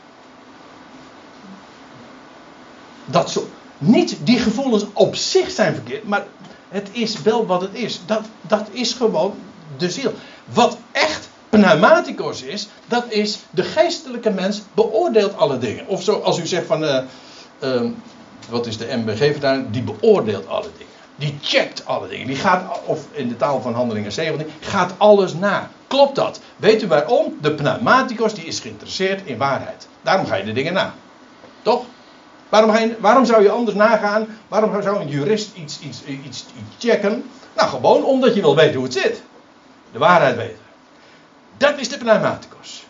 Dat zo, niet die gevoelens op zich zijn verkeerd, maar het is wel wat het is. Dat, dat is gewoon de ziel. Wat echt pneumaticos is, dat is de geestelijke mens beoordeelt alle dingen. Of zo, als u zegt van, uh, uh, wat is de MBG daar? Die beoordeelt alle dingen. Die checkt alle dingen. Die gaat, of in de taal van Handelingen 17, gaat alles na. Klopt dat? Weet u waarom? De pneumaticos die is geïnteresseerd in waarheid. Daarom ga je de dingen na. Toch? Waarom, waarom zou je anders nagaan? Waarom zou een jurist iets, iets, iets, iets checken? Nou, gewoon omdat je wil weten hoe het zit. De waarheid weten. Dat is de pneumaticos.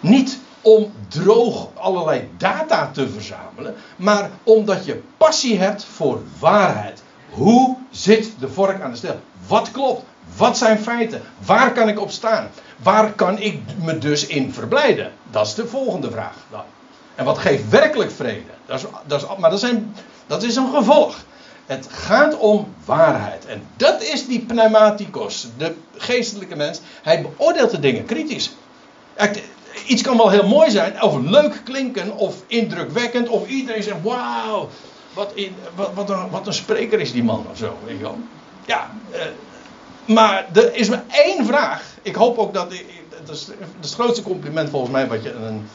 Niet om droog allerlei data te verzamelen, maar omdat je passie hebt voor waarheid. Hoe zit de vork aan de stel? Wat klopt? Wat zijn feiten? Waar kan ik op staan? Waar kan ik me dus in verblijden? Dat is de volgende vraag dan. En wat geeft werkelijk vrede? Dat is, dat is, maar dat, zijn, dat is een gevolg. Het gaat om waarheid. En dat is die pneumaticos, de geestelijke mens. Hij beoordeelt de dingen kritisch. Iets kan wel heel mooi zijn, of leuk klinken, of indrukwekkend, of iedereen zegt: Wauw, wat, wat, wat, een, spreker is die man of zo. Ja, eh, maar er is maar één vraag. Ik hoop ook dat. Is, dat is het grootste compliment volgens mij wat je een,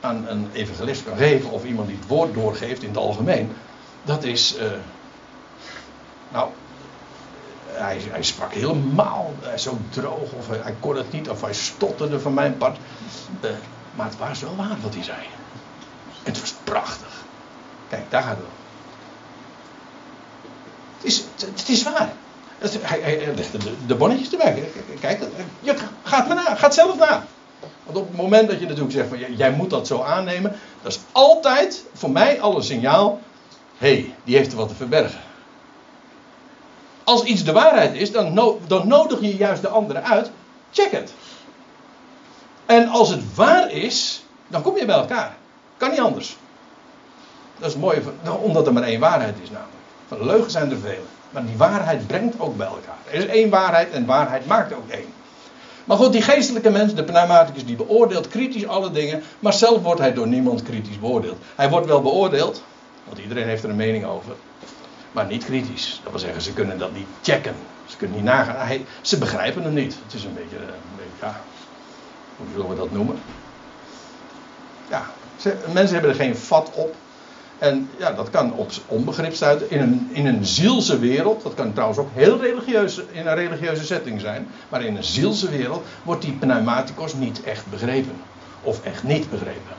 aan een evangelist kan geven, of iemand die het woord doorgeeft in het algemeen. Dat is. Uh, nou, hij, hij, sprak helemaal uh, zo droog, of hij, kon het niet, of hij stotterde van mijn part. Uh, maar het was wel waar wat hij zei. En het was prachtig. Kijk, daar gaat het om. Het is, het, is waar. Hij, hij legde de, de bonnetjes erbij. Kijk, je gaat maar na, gaat zelf na. Want op het moment dat je natuurlijk zegt van jij moet dat zo aannemen, dat is altijd voor mij al een signaal. Hé, hey, die heeft er wat te verbergen. Als iets de waarheid is, dan, dan nodig je juist de andere uit. Check het. En als het waar is, dan kom je bij elkaar. Kan niet anders. Dat is mooi, nou, omdat er maar één waarheid is namelijk. Van leugens zijn er vele. Maar die waarheid brengt ook bij elkaar. Er is één waarheid en waarheid maakt ook één. Maar goed, die geestelijke mens, de pneumaticus, die beoordeelt kritisch alle dingen. Maar zelf wordt hij door niemand kritisch beoordeeld. Hij wordt wel beoordeeld, want iedereen heeft er een mening over. Maar niet kritisch. Dat wil zeggen, ze kunnen dat niet checken. Ze kunnen niet nagaan. Hij, ze begrijpen hem niet. Het is een beetje, ja, hoe zullen we dat noemen? Ja, mensen hebben er geen vat op. En ja, dat kan op onbegrip stuiten in een, in een zielse wereld. Dat kan trouwens ook heel religieus in een religieuze setting zijn. Maar in een zielse wereld wordt die pneumaticos niet echt begrepen. Of echt niet begrepen.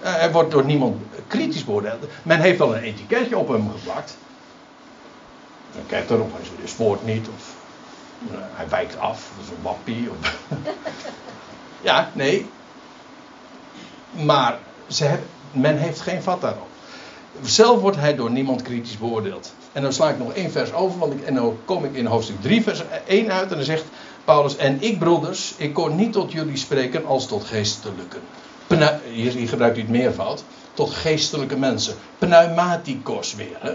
Hij wordt door niemand kritisch beoordeeld. Men heeft wel een etiketje op hem geplakt. Dan kijkt erop, hij spoort niet. Of uh, hij wijkt af. Dat is een wappie. Of ja, nee. Maar ze men heeft geen vat daarop. Zelf wordt hij door niemand kritisch beoordeeld. En dan sla ik nog één vers over, want ik, en dan kom ik in hoofdstuk 3, vers 1 uit. En dan zegt Paulus: En ik, broeders, ik kon niet tot jullie spreken als tot geestelijken. Hier, gebruikt hij het meervoud. Tot geestelijke mensen. Pneumatikos weer. Hè?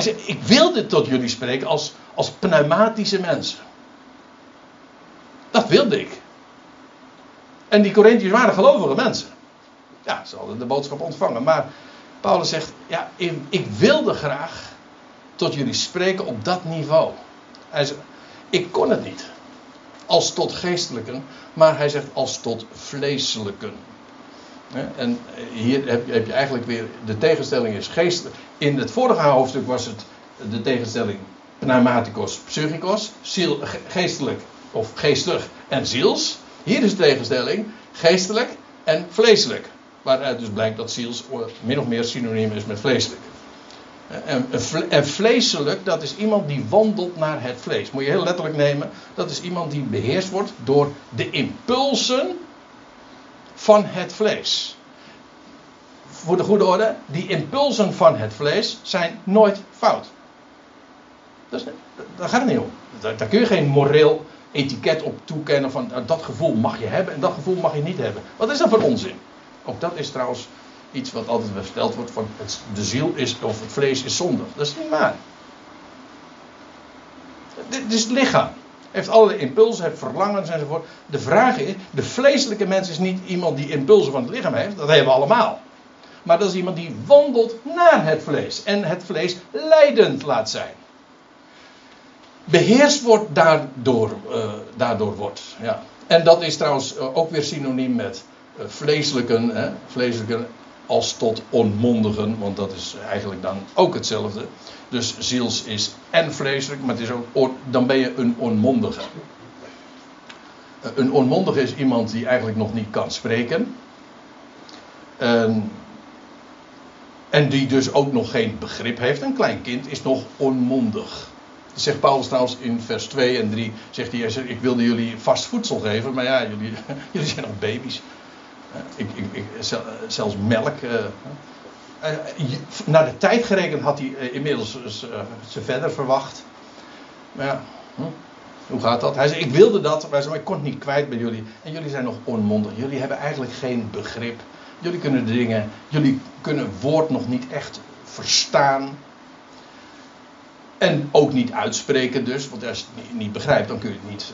Zegt: Ik wilde tot jullie spreken als, als pneumatische mensen. Dat wilde ik. En die Corinthiërs waren gelovige mensen. Ja, ze hadden de boodschap ontvangen. Maar Paulus zegt: Ja, ik wilde graag tot jullie spreken op dat niveau. Hij zegt: Ik kon het niet. Als tot geestelijken, maar hij zegt als tot vleeselijken. En hier heb je eigenlijk weer de tegenstelling is geestelijk. In het vorige hoofdstuk was het de tegenstelling pneumaticos, psychikos, ziel, geestelijk of geestelijk en ziels. Hier is de tegenstelling geestelijk en vleeselijk. Waaruit dus blijkt dat ziels min of meer synoniem is met vleeselijk. En, en vleeselijk, dat is iemand die wandelt naar het vlees. Moet je heel letterlijk nemen. Dat is iemand die beheerst wordt door de impulsen van het vlees. Voor de goede orde, die impulsen van het vlees zijn nooit fout. Daar gaat het niet om. Daar, daar kun je geen moreel etiket op toekennen van nou, dat gevoel mag je hebben en dat gevoel mag je niet hebben. Wat is dat voor onzin? Ook dat is trouwens iets wat altijd verteld wordt van het, de ziel is of het vlees is zondig. Dat is niet waar. Dit is het lichaam. Heeft allerlei impulsen, heeft verlangens enzovoort. De vraag is, de vleeselijke mens is niet iemand die impulsen van het lichaam heeft. Dat hebben we allemaal. Maar dat is iemand die wandelt naar het vlees. En het vlees leidend laat zijn beheerst wordt daardoor, uh, daardoor wordt. Ja. En dat is trouwens uh, ook weer synoniem met uh, vleeselijken, hè, als tot onmondigen, want dat is eigenlijk dan ook hetzelfde. Dus ziels is en vleeselijk, maar het is ook, dan ben je een onmondige. een onmondige is iemand die eigenlijk nog niet kan spreken. En, en die dus ook nog geen begrip heeft. Een klein kind is nog onmondig. Zegt Paulus trouwens in vers 2 en 3. Zegt hij, ik wilde jullie vast voedsel geven. Maar ja, jullie, jullie zijn nog baby's. Ik, ik, zelfs melk. Uh, naar de tijd gerekend had hij inmiddels ze verder verwacht. Maar ja, hm? hoe gaat dat? Hij zei: Ik wilde dat, maar ik kon het niet kwijt bij jullie. En jullie zijn nog onmondig. Jullie hebben eigenlijk geen begrip. Jullie kunnen dingen, jullie kunnen woord nog niet echt verstaan. En ook niet uitspreken dus, want als je het niet begrijpt, dan kun je het niet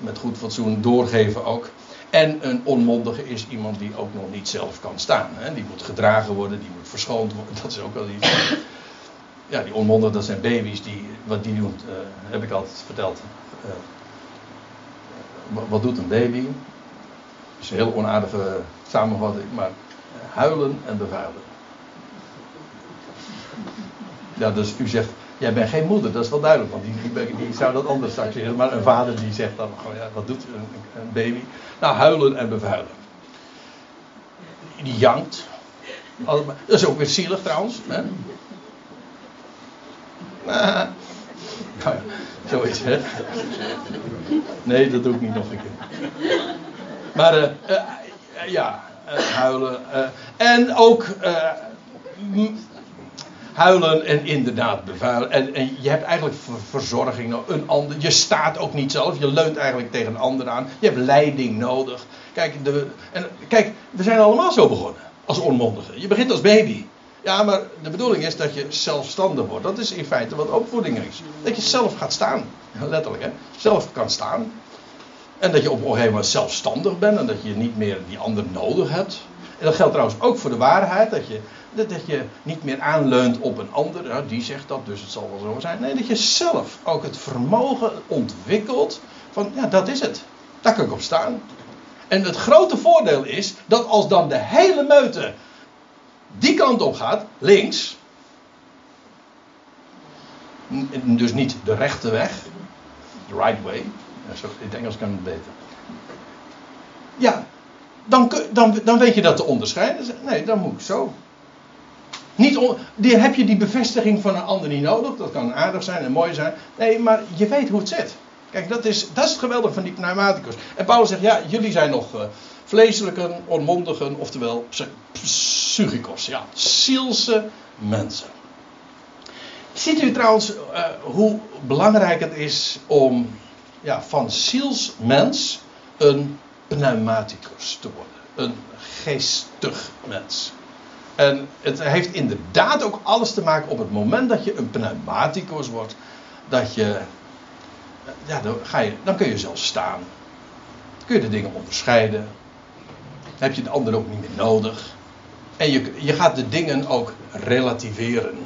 met goed fatsoen doorgeven ook. En een onmondige is iemand die ook nog niet zelf kan staan. Hè? Die moet gedragen worden, die moet verschoond worden. Dat is ook wel iets. Ja, die onmondigen, dat zijn baby's. Die, wat die doen, uh, heb ik altijd verteld. Uh, wat doet een baby? Dat is een heel onaardige samenvatting, maar huilen en bevuilen. Ja, dus u zegt, jij bent geen moeder, dat is wel duidelijk, want die, zou dat anders straks zeggen. Maar een vader die zegt dan gewoon, ja, wat doet een, een baby? Nou, huilen en bevuilen. Die jankt. Dat is ook weer zielig trouwens. Hè? Nou, ja, zoiets, hè? Nee, dat doe ik niet nog een keer. Maar, uh, uh, ja, uh, huilen. en ook huilen en inderdaad bevuilen. En, en je hebt eigenlijk verzorging Een ander, je staat ook niet zelf. Je leunt eigenlijk tegen een ander aan. Je hebt leiding nodig. Kijk, de, en, kijk we zijn allemaal zo begonnen. Als onmondigen. Je begint als baby. Ja, maar de bedoeling is dat je zelfstandig wordt. Dat is in feite wat opvoeding is. Dat je zelf gaat staan. Letterlijk, hè. Zelf kan staan. En dat je op een gegeven moment zelfstandig bent. En dat je niet meer die ander nodig hebt. En dat geldt trouwens ook voor de waarheid. Dat je dat je niet meer aanleunt op een ander, die zegt dat, dus het zal wel zo zijn. Nee, dat je zelf ook het vermogen ontwikkelt van, ja, dat is het. Daar kan ik op staan. En het grote voordeel is dat als dan de hele meute die kant op gaat, links, dus niet de rechte weg, the right way, in het Engels kan het beter. Ja, dan, dan, dan weet je dat te onderscheiden. Nee, dan moet ik zo. Niet die, heb je die bevestiging van een ander niet nodig. Dat kan aardig zijn en mooi zijn. Nee, maar je weet hoe het zit. Kijk, dat is, dat is het geweldige van die pneumaticus. En Paulus zegt, ja, jullie zijn nog uh, vleeselijken, onmondigen, oftewel psychikos. Ja, zielse mensen. Ziet u trouwens uh, hoe belangrijk het is om ja, van zielsmens een pneumaticus te worden. Een geestig mens. En het heeft inderdaad ook alles te maken op het moment dat je een pneumaticus wordt. Dat je, ja, dan, ga je, dan kun je zelf staan. Dan kun je de dingen onderscheiden. Dan heb je de ander ook niet meer nodig. En je, je gaat de dingen ook relativeren.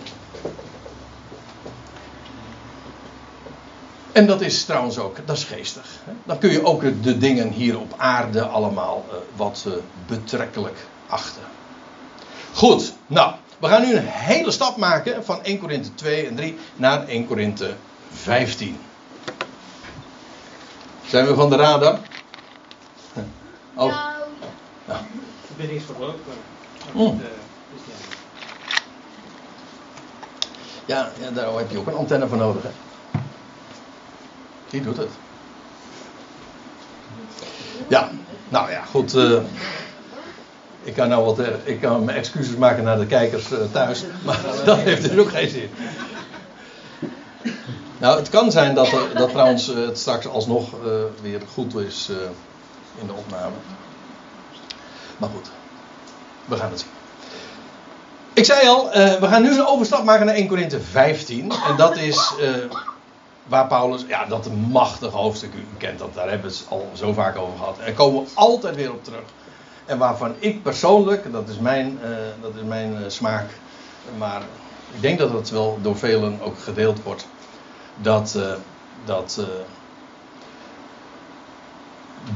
En dat is trouwens ook, dat is geestig. Dan kun je ook de dingen hier op aarde allemaal uh, wat uh, betrekkelijk achten. Goed, nou, we gaan nu een hele stap maken van 1 Korinthe 2 en 3 naar 1 Korinthe 15. Zijn we van de radar? Oh. Nou. Ja. Ik ben eens verlopen. Mm. Ja, ja, daar heb je ook een antenne voor nodig. Hè? Die doet het. Ja, nou ja, goed. Uh, ik kan nou wat, eh, ik kan mijn excuses maken naar de kijkers eh, thuis, maar dat heeft dus ook geen zin. Nou, het kan zijn dat, er, dat trouwens eh, het straks alsnog weer goed is in de opname. Maar goed, we gaan het zien. Ik zei al, we gaan nu een overstap maken naar 1 Korinthe 15. En dat is waar Paulus, ja, dat een machtig hoofdstuk, u kent dat, daar hebben we het al zo vaak over gehad. En daar komen we altijd weer op terug. En waarvan ik persoonlijk, dat is mijn, uh, dat is mijn uh, smaak, maar ik denk dat het wel door velen ook gedeeld wordt, dat, uh, dat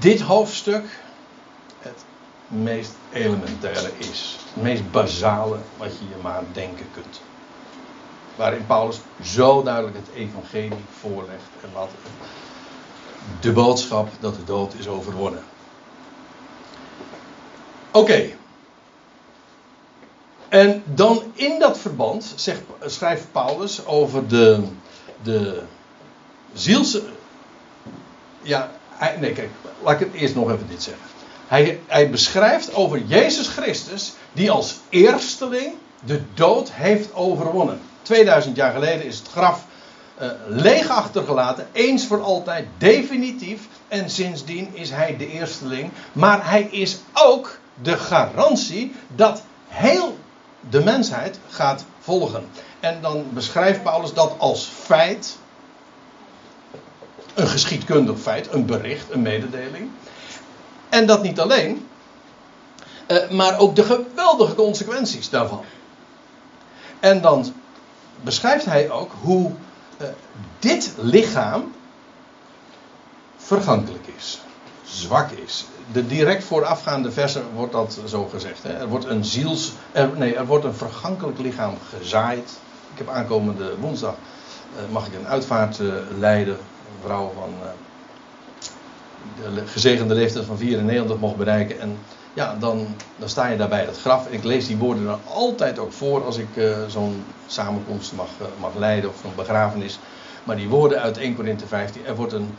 dit hoofdstuk het meest elementaire is. Het meest basale wat je je maar denken kunt. Waarin Paulus zo duidelijk het evangelie voorlegt en wat de boodschap dat de dood is overwonnen. Oké. En dan in dat verband zegt, schrijft Paulus over de, de ziels. Ja, nee, kijk, laat ik het eerst nog even dit zeggen. Hij, hij beschrijft over Jezus Christus, die als eersteling de dood heeft overwonnen. 2000 jaar geleden is het graf uh, leeg achtergelaten, eens voor altijd, definitief. En sindsdien is hij de eersteling. Maar hij is ook de garantie dat heel de mensheid gaat volgen. En dan beschrijft Paulus dat als feit. Een geschiedkundig feit, een bericht, een mededeling. En dat niet alleen, uh, maar ook de geweldige consequenties daarvan. En dan beschrijft hij ook hoe uh, dit lichaam vergankelijk is, zwak is. De direct voorafgaande versen wordt dat zo gezegd. Hè? Er wordt een ziels, nee, er wordt een vergankelijk lichaam gezaaid. Ik heb aankomende woensdag uh, mag ik een uitvaart uh, leiden. Een vrouw van de gezegende leeftijd van 94 mocht bereiken. En ja, dan, dan sta je daar bij dat graf. En ik lees die woorden dan altijd ook voor als ik zo'n samenkomst mag, mag leiden of een begrafenis. Maar die woorden uit 1 Korinthe 15, er wordt een,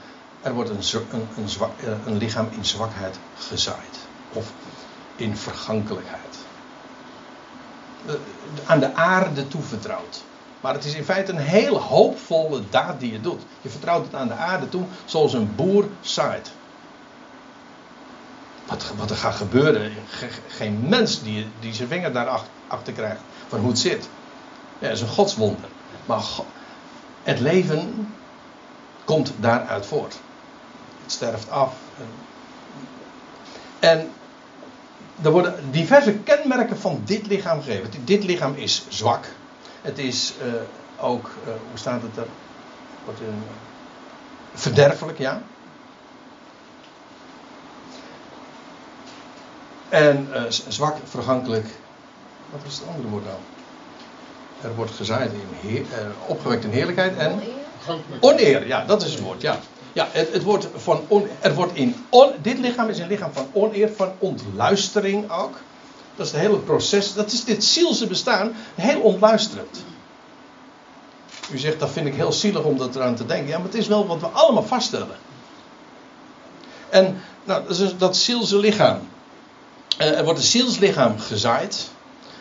er wordt een, een, uh, een lichaam in zwakheid gezaaid. Of in vergankelijkheid. aan de aarde toevertrouwd. Maar het is in feite een heel hoopvolle daad die je doet. Je vertrouwt het aan de aarde toe, zoals een boer zaait. Wat, wat er gaat gebeuren, geen mens die, die zijn vinger daarachter achter krijgt van hoe het zit. Ja, dat is een godswonder. Maar het leven komt daaruit voort. Sterft af. En er worden diverse kenmerken van dit lichaam gegeven. Dit lichaam is zwak. Het is uh, ook, uh, hoe staat het er? Wordt een, verderfelijk, ja. En zwak, vergankelijk. Wat is het andere woord dan? Er wordt gezaaid in heer, opgewekt in heerlijkheid en. Oneer, ja, dat is het woord, ja. Ja, het, het wordt van on, er wordt in dit lichaam is een lichaam van oneer, van ontluistering ook. Dat is het hele proces. Dat is dit zielse bestaan. Heel ontluisterend. U zegt dat vind ik heel zielig om dat eraan te denken. Ja, maar het is wel wat we allemaal vaststellen. En nou, dat, is dat zielse lichaam. Uh, er wordt een zielslichaam gezaaid.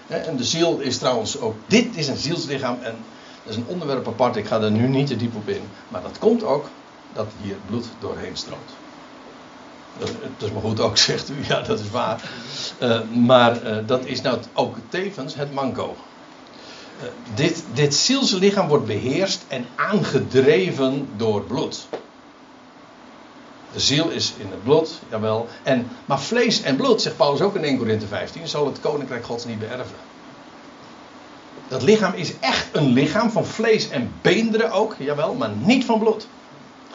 En de ziel is trouwens ook. Dit is een zielslichaam. En dat is een onderwerp apart. Ik ga er nu niet te diep op in. Maar dat komt ook dat hier bloed doorheen stroomt. Dat, dat, is maar goed ook, zegt u. Ja, dat is waar. Uh, maar uh, dat is nou ook tevens het manco. Uh, dit, dit zielse lichaam wordt beheerst en aangedreven door bloed. De ziel is in het bloed, jawel. En, maar vlees en bloed, zegt Paulus ook in 1 Korinthe 15, zal het koninkrijk gods niet beërven. Dat lichaam is echt een lichaam van vlees en beenderen ook, jawel, maar niet van bloed.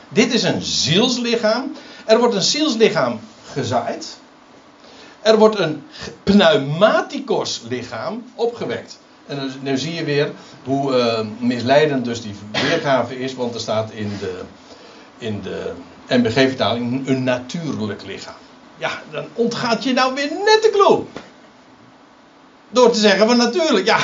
Dit is een zielslichaam er wordt een zielslichaam gezaaid. Er wordt een pneumaticos lichaam opgewekt. En dan, zie je weer hoe uh, misleidend dus die weergave is, want er staat in de, in de MBG-vertaling een natuurlijk lichaam. Ja, dan ontgaat je nou weer net de clue. Door te zeggen van natuurlijk, ja.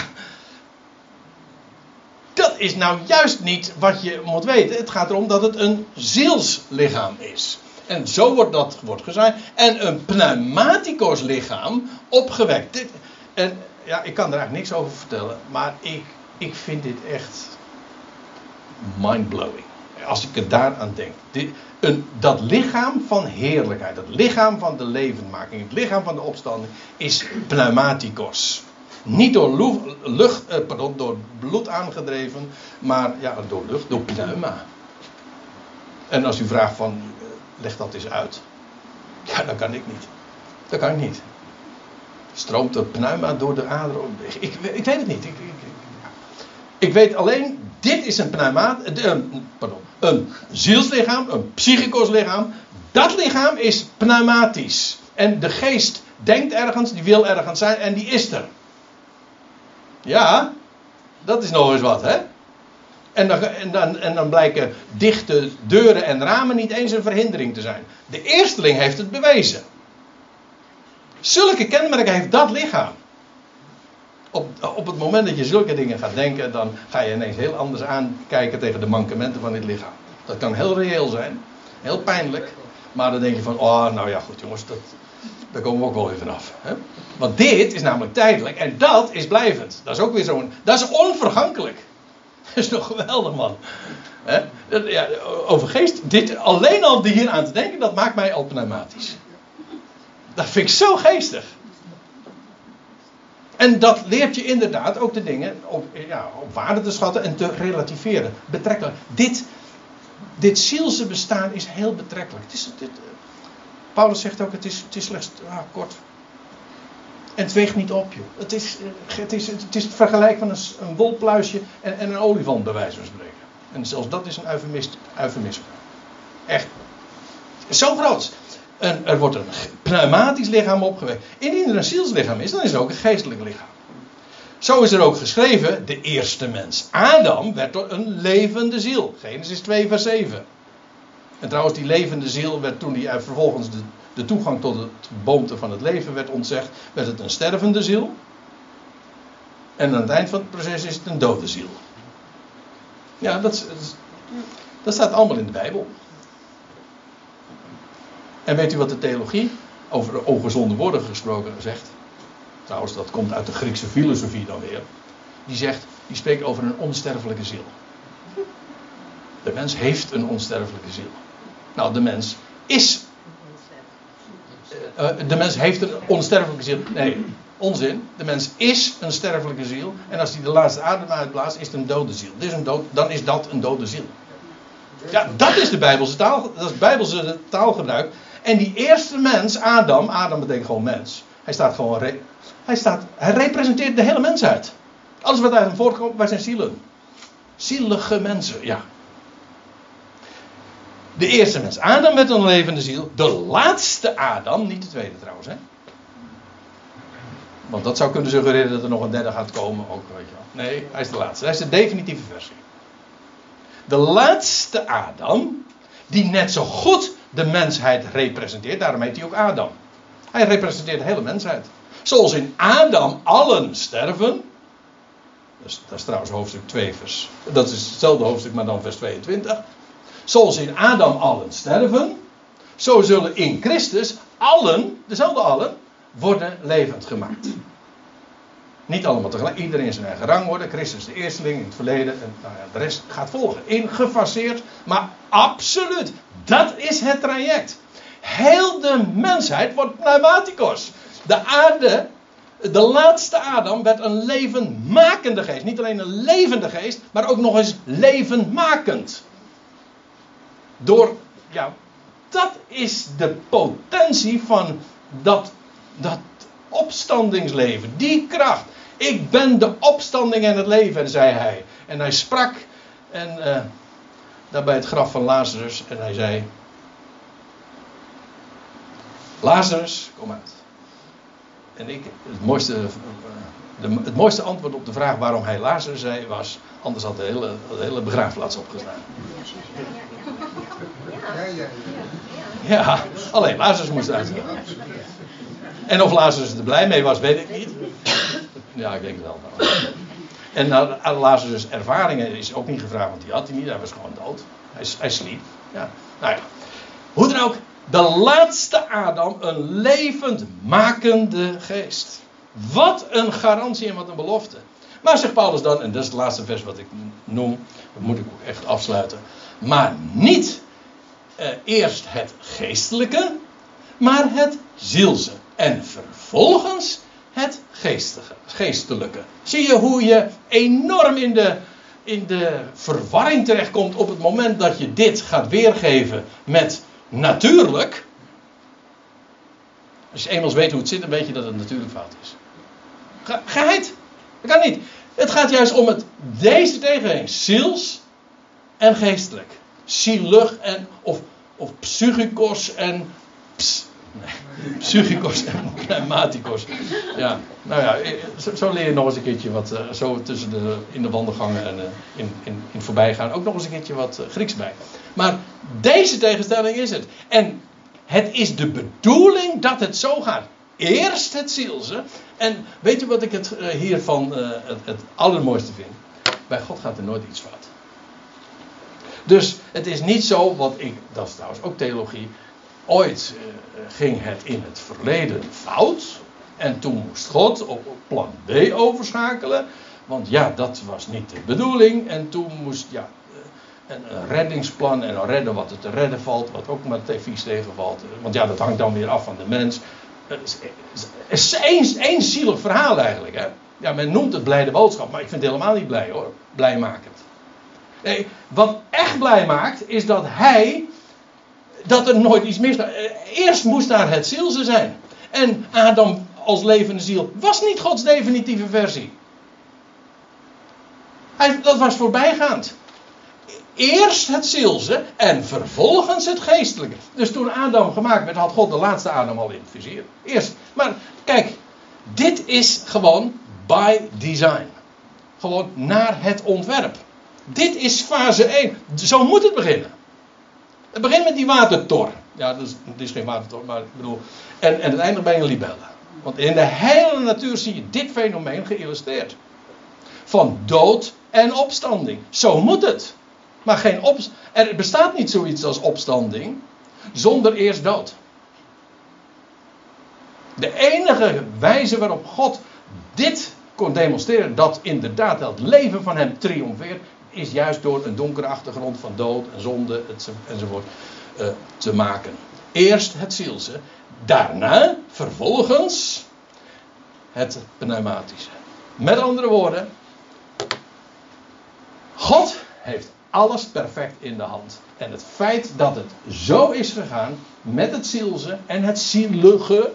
Dat is nou juist niet wat je moet weten. Het gaat erom dat het een zielslichaam is. En zo wordt dat wordt gezegd. En een pneumaticos lichaam opgewekt. Dit, en ja, ik kan er eigenlijk niks over vertellen. Maar ik, ik vind dit echt mindblowing. Als ik er daaraan denk. Dit, een, dat lichaam van heerlijkheid. Dat lichaam van de levendmaking. Het lichaam van de opstanding. Is pneumaticos. Niet door, lucht, eh, pardon, door bloed aangedreven. Maar ja, door lucht. Door pneuma. En als u vraagt van leg dat eens uit. Ja, dat kan ik niet. Dat kan ik niet. Stroomt er pneuma door de aderen? Ik, ik, weet het niet. Ik, ik, weet alleen, dit is een pneuma, pardon, een zielslichaam, een psychikos lichaam. Dat lichaam is pneumatisch. En de geest denkt ergens, die wil ergens zijn en die is er. Ja, dat is nog eens wat, hè? En dan, en, dan, en dan blijken dichte deuren en ramen niet eens een verhindering te zijn. De eersteling heeft het bewezen. Zulke kenmerken heeft dat lichaam. Op, op het moment dat je zulke dingen gaat denken, dan ga je ineens heel anders aankijken tegen de mankementen van dit lichaam. Dat kan heel reëel zijn, heel pijnlijk. Maar dan denk je van, oh nou ja goed jongens, dat, daar komen we ook wel weer vanaf. Hè? Want dit is namelijk tijdelijk en dat is blijvend. Dat is ook weer zo'n, dat is onvergankelijk. Dat is toch geweldig man. Hè? Ja, over geest, dit, alleen al hier aan te denken, dat maakt mij al pneumatisch. Dat vind ik zo geestig. En dat leert je inderdaad ook de dingen op, ja, op waarde te schatten en te relativeren. Betrekkelijk. Dit, dit zielse bestaan is heel betrekkelijk. Het is, Paulus zegt ook, het is, het is slechts ah, kort. En het weegt niet op, je. Het is het, is, het, is vergelijk van een, een wolpluisje en, en, een olifant, bij wijze van spreken. En zelfs dat is een eufemisme. Echt. Zo groot. Er wordt een pneumatisch lichaam opgewekt. Indien er een zielslichaam is, dan is er ook een geestelijk lichaam. Zo is er ook geschreven, de eerste mens. Adam werd een levende ziel. Genesis 2, vers 7. En trouwens, die levende ziel werd toen hij vervolgens de, de toegang tot het boomte van het leven werd ontzegd, werd het een stervende ziel. En aan het eind van het proces is het een dode ziel. Ja, dat, dat staat allemaal in de Bijbel. En weet u wat de theologie over de ongezonde woorden gesproken zegt? Trouwens, dat komt uit de Griekse filosofie dan weer. Die zegt, die spreekt over een onsterfelijke ziel. De mens heeft een onsterfelijke ziel. Nou, de mens is. Uh, de mens heeft een onsterfelijke ziel. Nee, onzin. De mens is een sterfelijke ziel. En als hij de laatste adem uitblaast, is het een dode ziel. Is een dood, dan is dat een dode ziel. Ja, dat is de Bijbelse taal. Dat is Bijbelse taalgebruik. En die eerste mens, Adam, Adam betekent gewoon mens. Hij staat gewoon. Hij, staat, hij representeert de hele mensheid. Alles wat uit hem voortkomt, wij zijn zielen. Zielige mensen, ja. De eerste mens, Adam met een levende ziel. De laatste Adam, niet de tweede trouwens, hè. Want dat zou kunnen suggereren dat er nog een derde gaat komen, ook, weet je wel. Nee, hij is de laatste. Hij is de definitieve versie. De laatste Adam, die net zo goed de mensheid representeert. Daarom heet hij ook Adam. Hij representeert de hele mensheid. Zoals in Adam allen sterven. Dat is, dat is trouwens hoofdstuk 2 vers. Dat is hetzelfde hoofdstuk, maar dan vers 22. Zoals in Adam allen sterven. Zo zullen in Christus allen, dezelfde allen, worden levend gemaakt. Niet allemaal tegelijk, iedereen zijn eigen rang worden. Christus de eersteling in het verleden en nou ja, de rest gaat volgen. Ingefaseerd, maar absoluut. Dat is het traject. Heel de mensheid wordt pneumaticos. De aarde, de laatste Adam, werd een levenmakende geest. Niet alleen een levende geest, maar ook nog eens levendmakend. Door, ja, dat is de potentie van dat, dat opstandingsleven. Die kracht. Ik ben de opstanding en het leven, zei hij. En hij sprak en, uh, daar bij het graf van Lazarus en hij zei: Lazarus, kom uit. En ik, het mooiste, eh, de, het mooiste antwoord op de vraag waarom hij Lazarus zei was: anders had de hele, de hele begraafplaats opgestaan. Ja, alleen Lazarus moest uit. En of Lazarus er blij mee was, weet ik niet. Ja, ik denk het wel. En naar Lazarus' ervaringen is ook niet gevraagd, want die had hij niet. Hij was gewoon dood. Hij, hij sliep. Ja. Nou ja. Hoe dan ook, de laatste Adam, een levendmakende geest. Wat een garantie en wat een belofte. Maar zegt Paulus dan, en dat is het laatste vers wat ik noem, dat moet ik ook echt afsluiten. Maar niet eh, eerst het geestelijke, maar het zielse. En vervolgens het geestige, geestelijke. Zie je hoe je enorm in de, in de verwarring terechtkomt op het moment dat je dit gaat weergeven met natuurlijk. Als je eenmaal weet hoe het zit, dan weet je dat het natuurlijk fout is. Geheid? Dat kan niet. Het gaat juist om het, deze tegenstelling. Ziels en geestelijk. Zielig en, of, of psychikos en ps, Nee, psychikos en pneumatikos. Ja, nou ja, eh, zo, leer je nog eens een keertje wat, uh, zo tussen de, in de wandelgangen en uh, in, in, in voorbijgaan, ook nog eens een keertje wat Grieks bij. Maar deze tegenstelling is het. En het is de bedoeling dat het zo gaat. Eerst het zielse. En weet je wat ik het hiervan het, het allermooiste vind? Bij God gaat er nooit iets fout. Dus het is niet zo, wat ik, dat is trouwens ook theologie. Ooit uh, ging het in het verleden fout. En toen moest God op plan B overschakelen. Want ja, dat was niet de bedoeling. En toen moest ja, een, een reddingsplan en dan redden wat er te redden valt. Wat ook maar vies tegenvalt. Want ja, dat hangt dan weer af van de mens. Is één zielig verhaal eigenlijk. Hè? Ja, men noemt het blijde boodschap. Maar ik vind het helemaal niet blij hoor. Blijmakend. Nee, wat echt blij maakt, is dat hij. dat er nooit iets misgaat. Eerst moest daar het zielse zijn. En Adam als levende ziel was niet Gods definitieve versie. Hij, dat was voorbijgaand. Eerst het zielse en vervolgens het geestelijke. Dus toen Adam gemaakt werd, had God de laatste Adam al in het vizier. Eerst. Maar kijk, dit is gewoon by design. Gewoon naar het ontwerp. Dit is fase 1. Zo moet het beginnen. Het begint met die watertor. Ja, dus, het is geen watertor, maar ik bedoel. En, en het eindigt bij een libelle. Want in de hele natuur zie je dit fenomeen geïllustreerd. Van dood en opstanding. Zo moet het. Maar geen op, er bestaat niet zoiets als opstanding zonder eerst dood. De enige wijze waarop God dit kon demonstreren, dat inderdaad het leven van hem triomfeert, is juist door een donkere achtergrond van dood en zonde enzovoort uh, te maken. Eerst het zielse, daarna, vervolgens, het pneumatische. Met andere woorden, God heeft alles perfect in de hand. En het feit dat het zo is gegaan met het zielse en het zielige,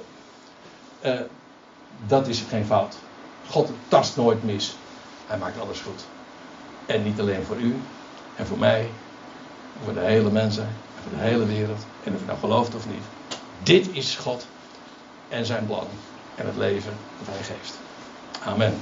uh, dat is geen fout. God tast nooit mis. Hij maakt alles goed. En niet alleen voor u en voor mij, voor de hele mensen, voor de hele wereld. En of je nou gelooft of niet. Dit is God en zijn plan en het leven dat hij geeft. Amen.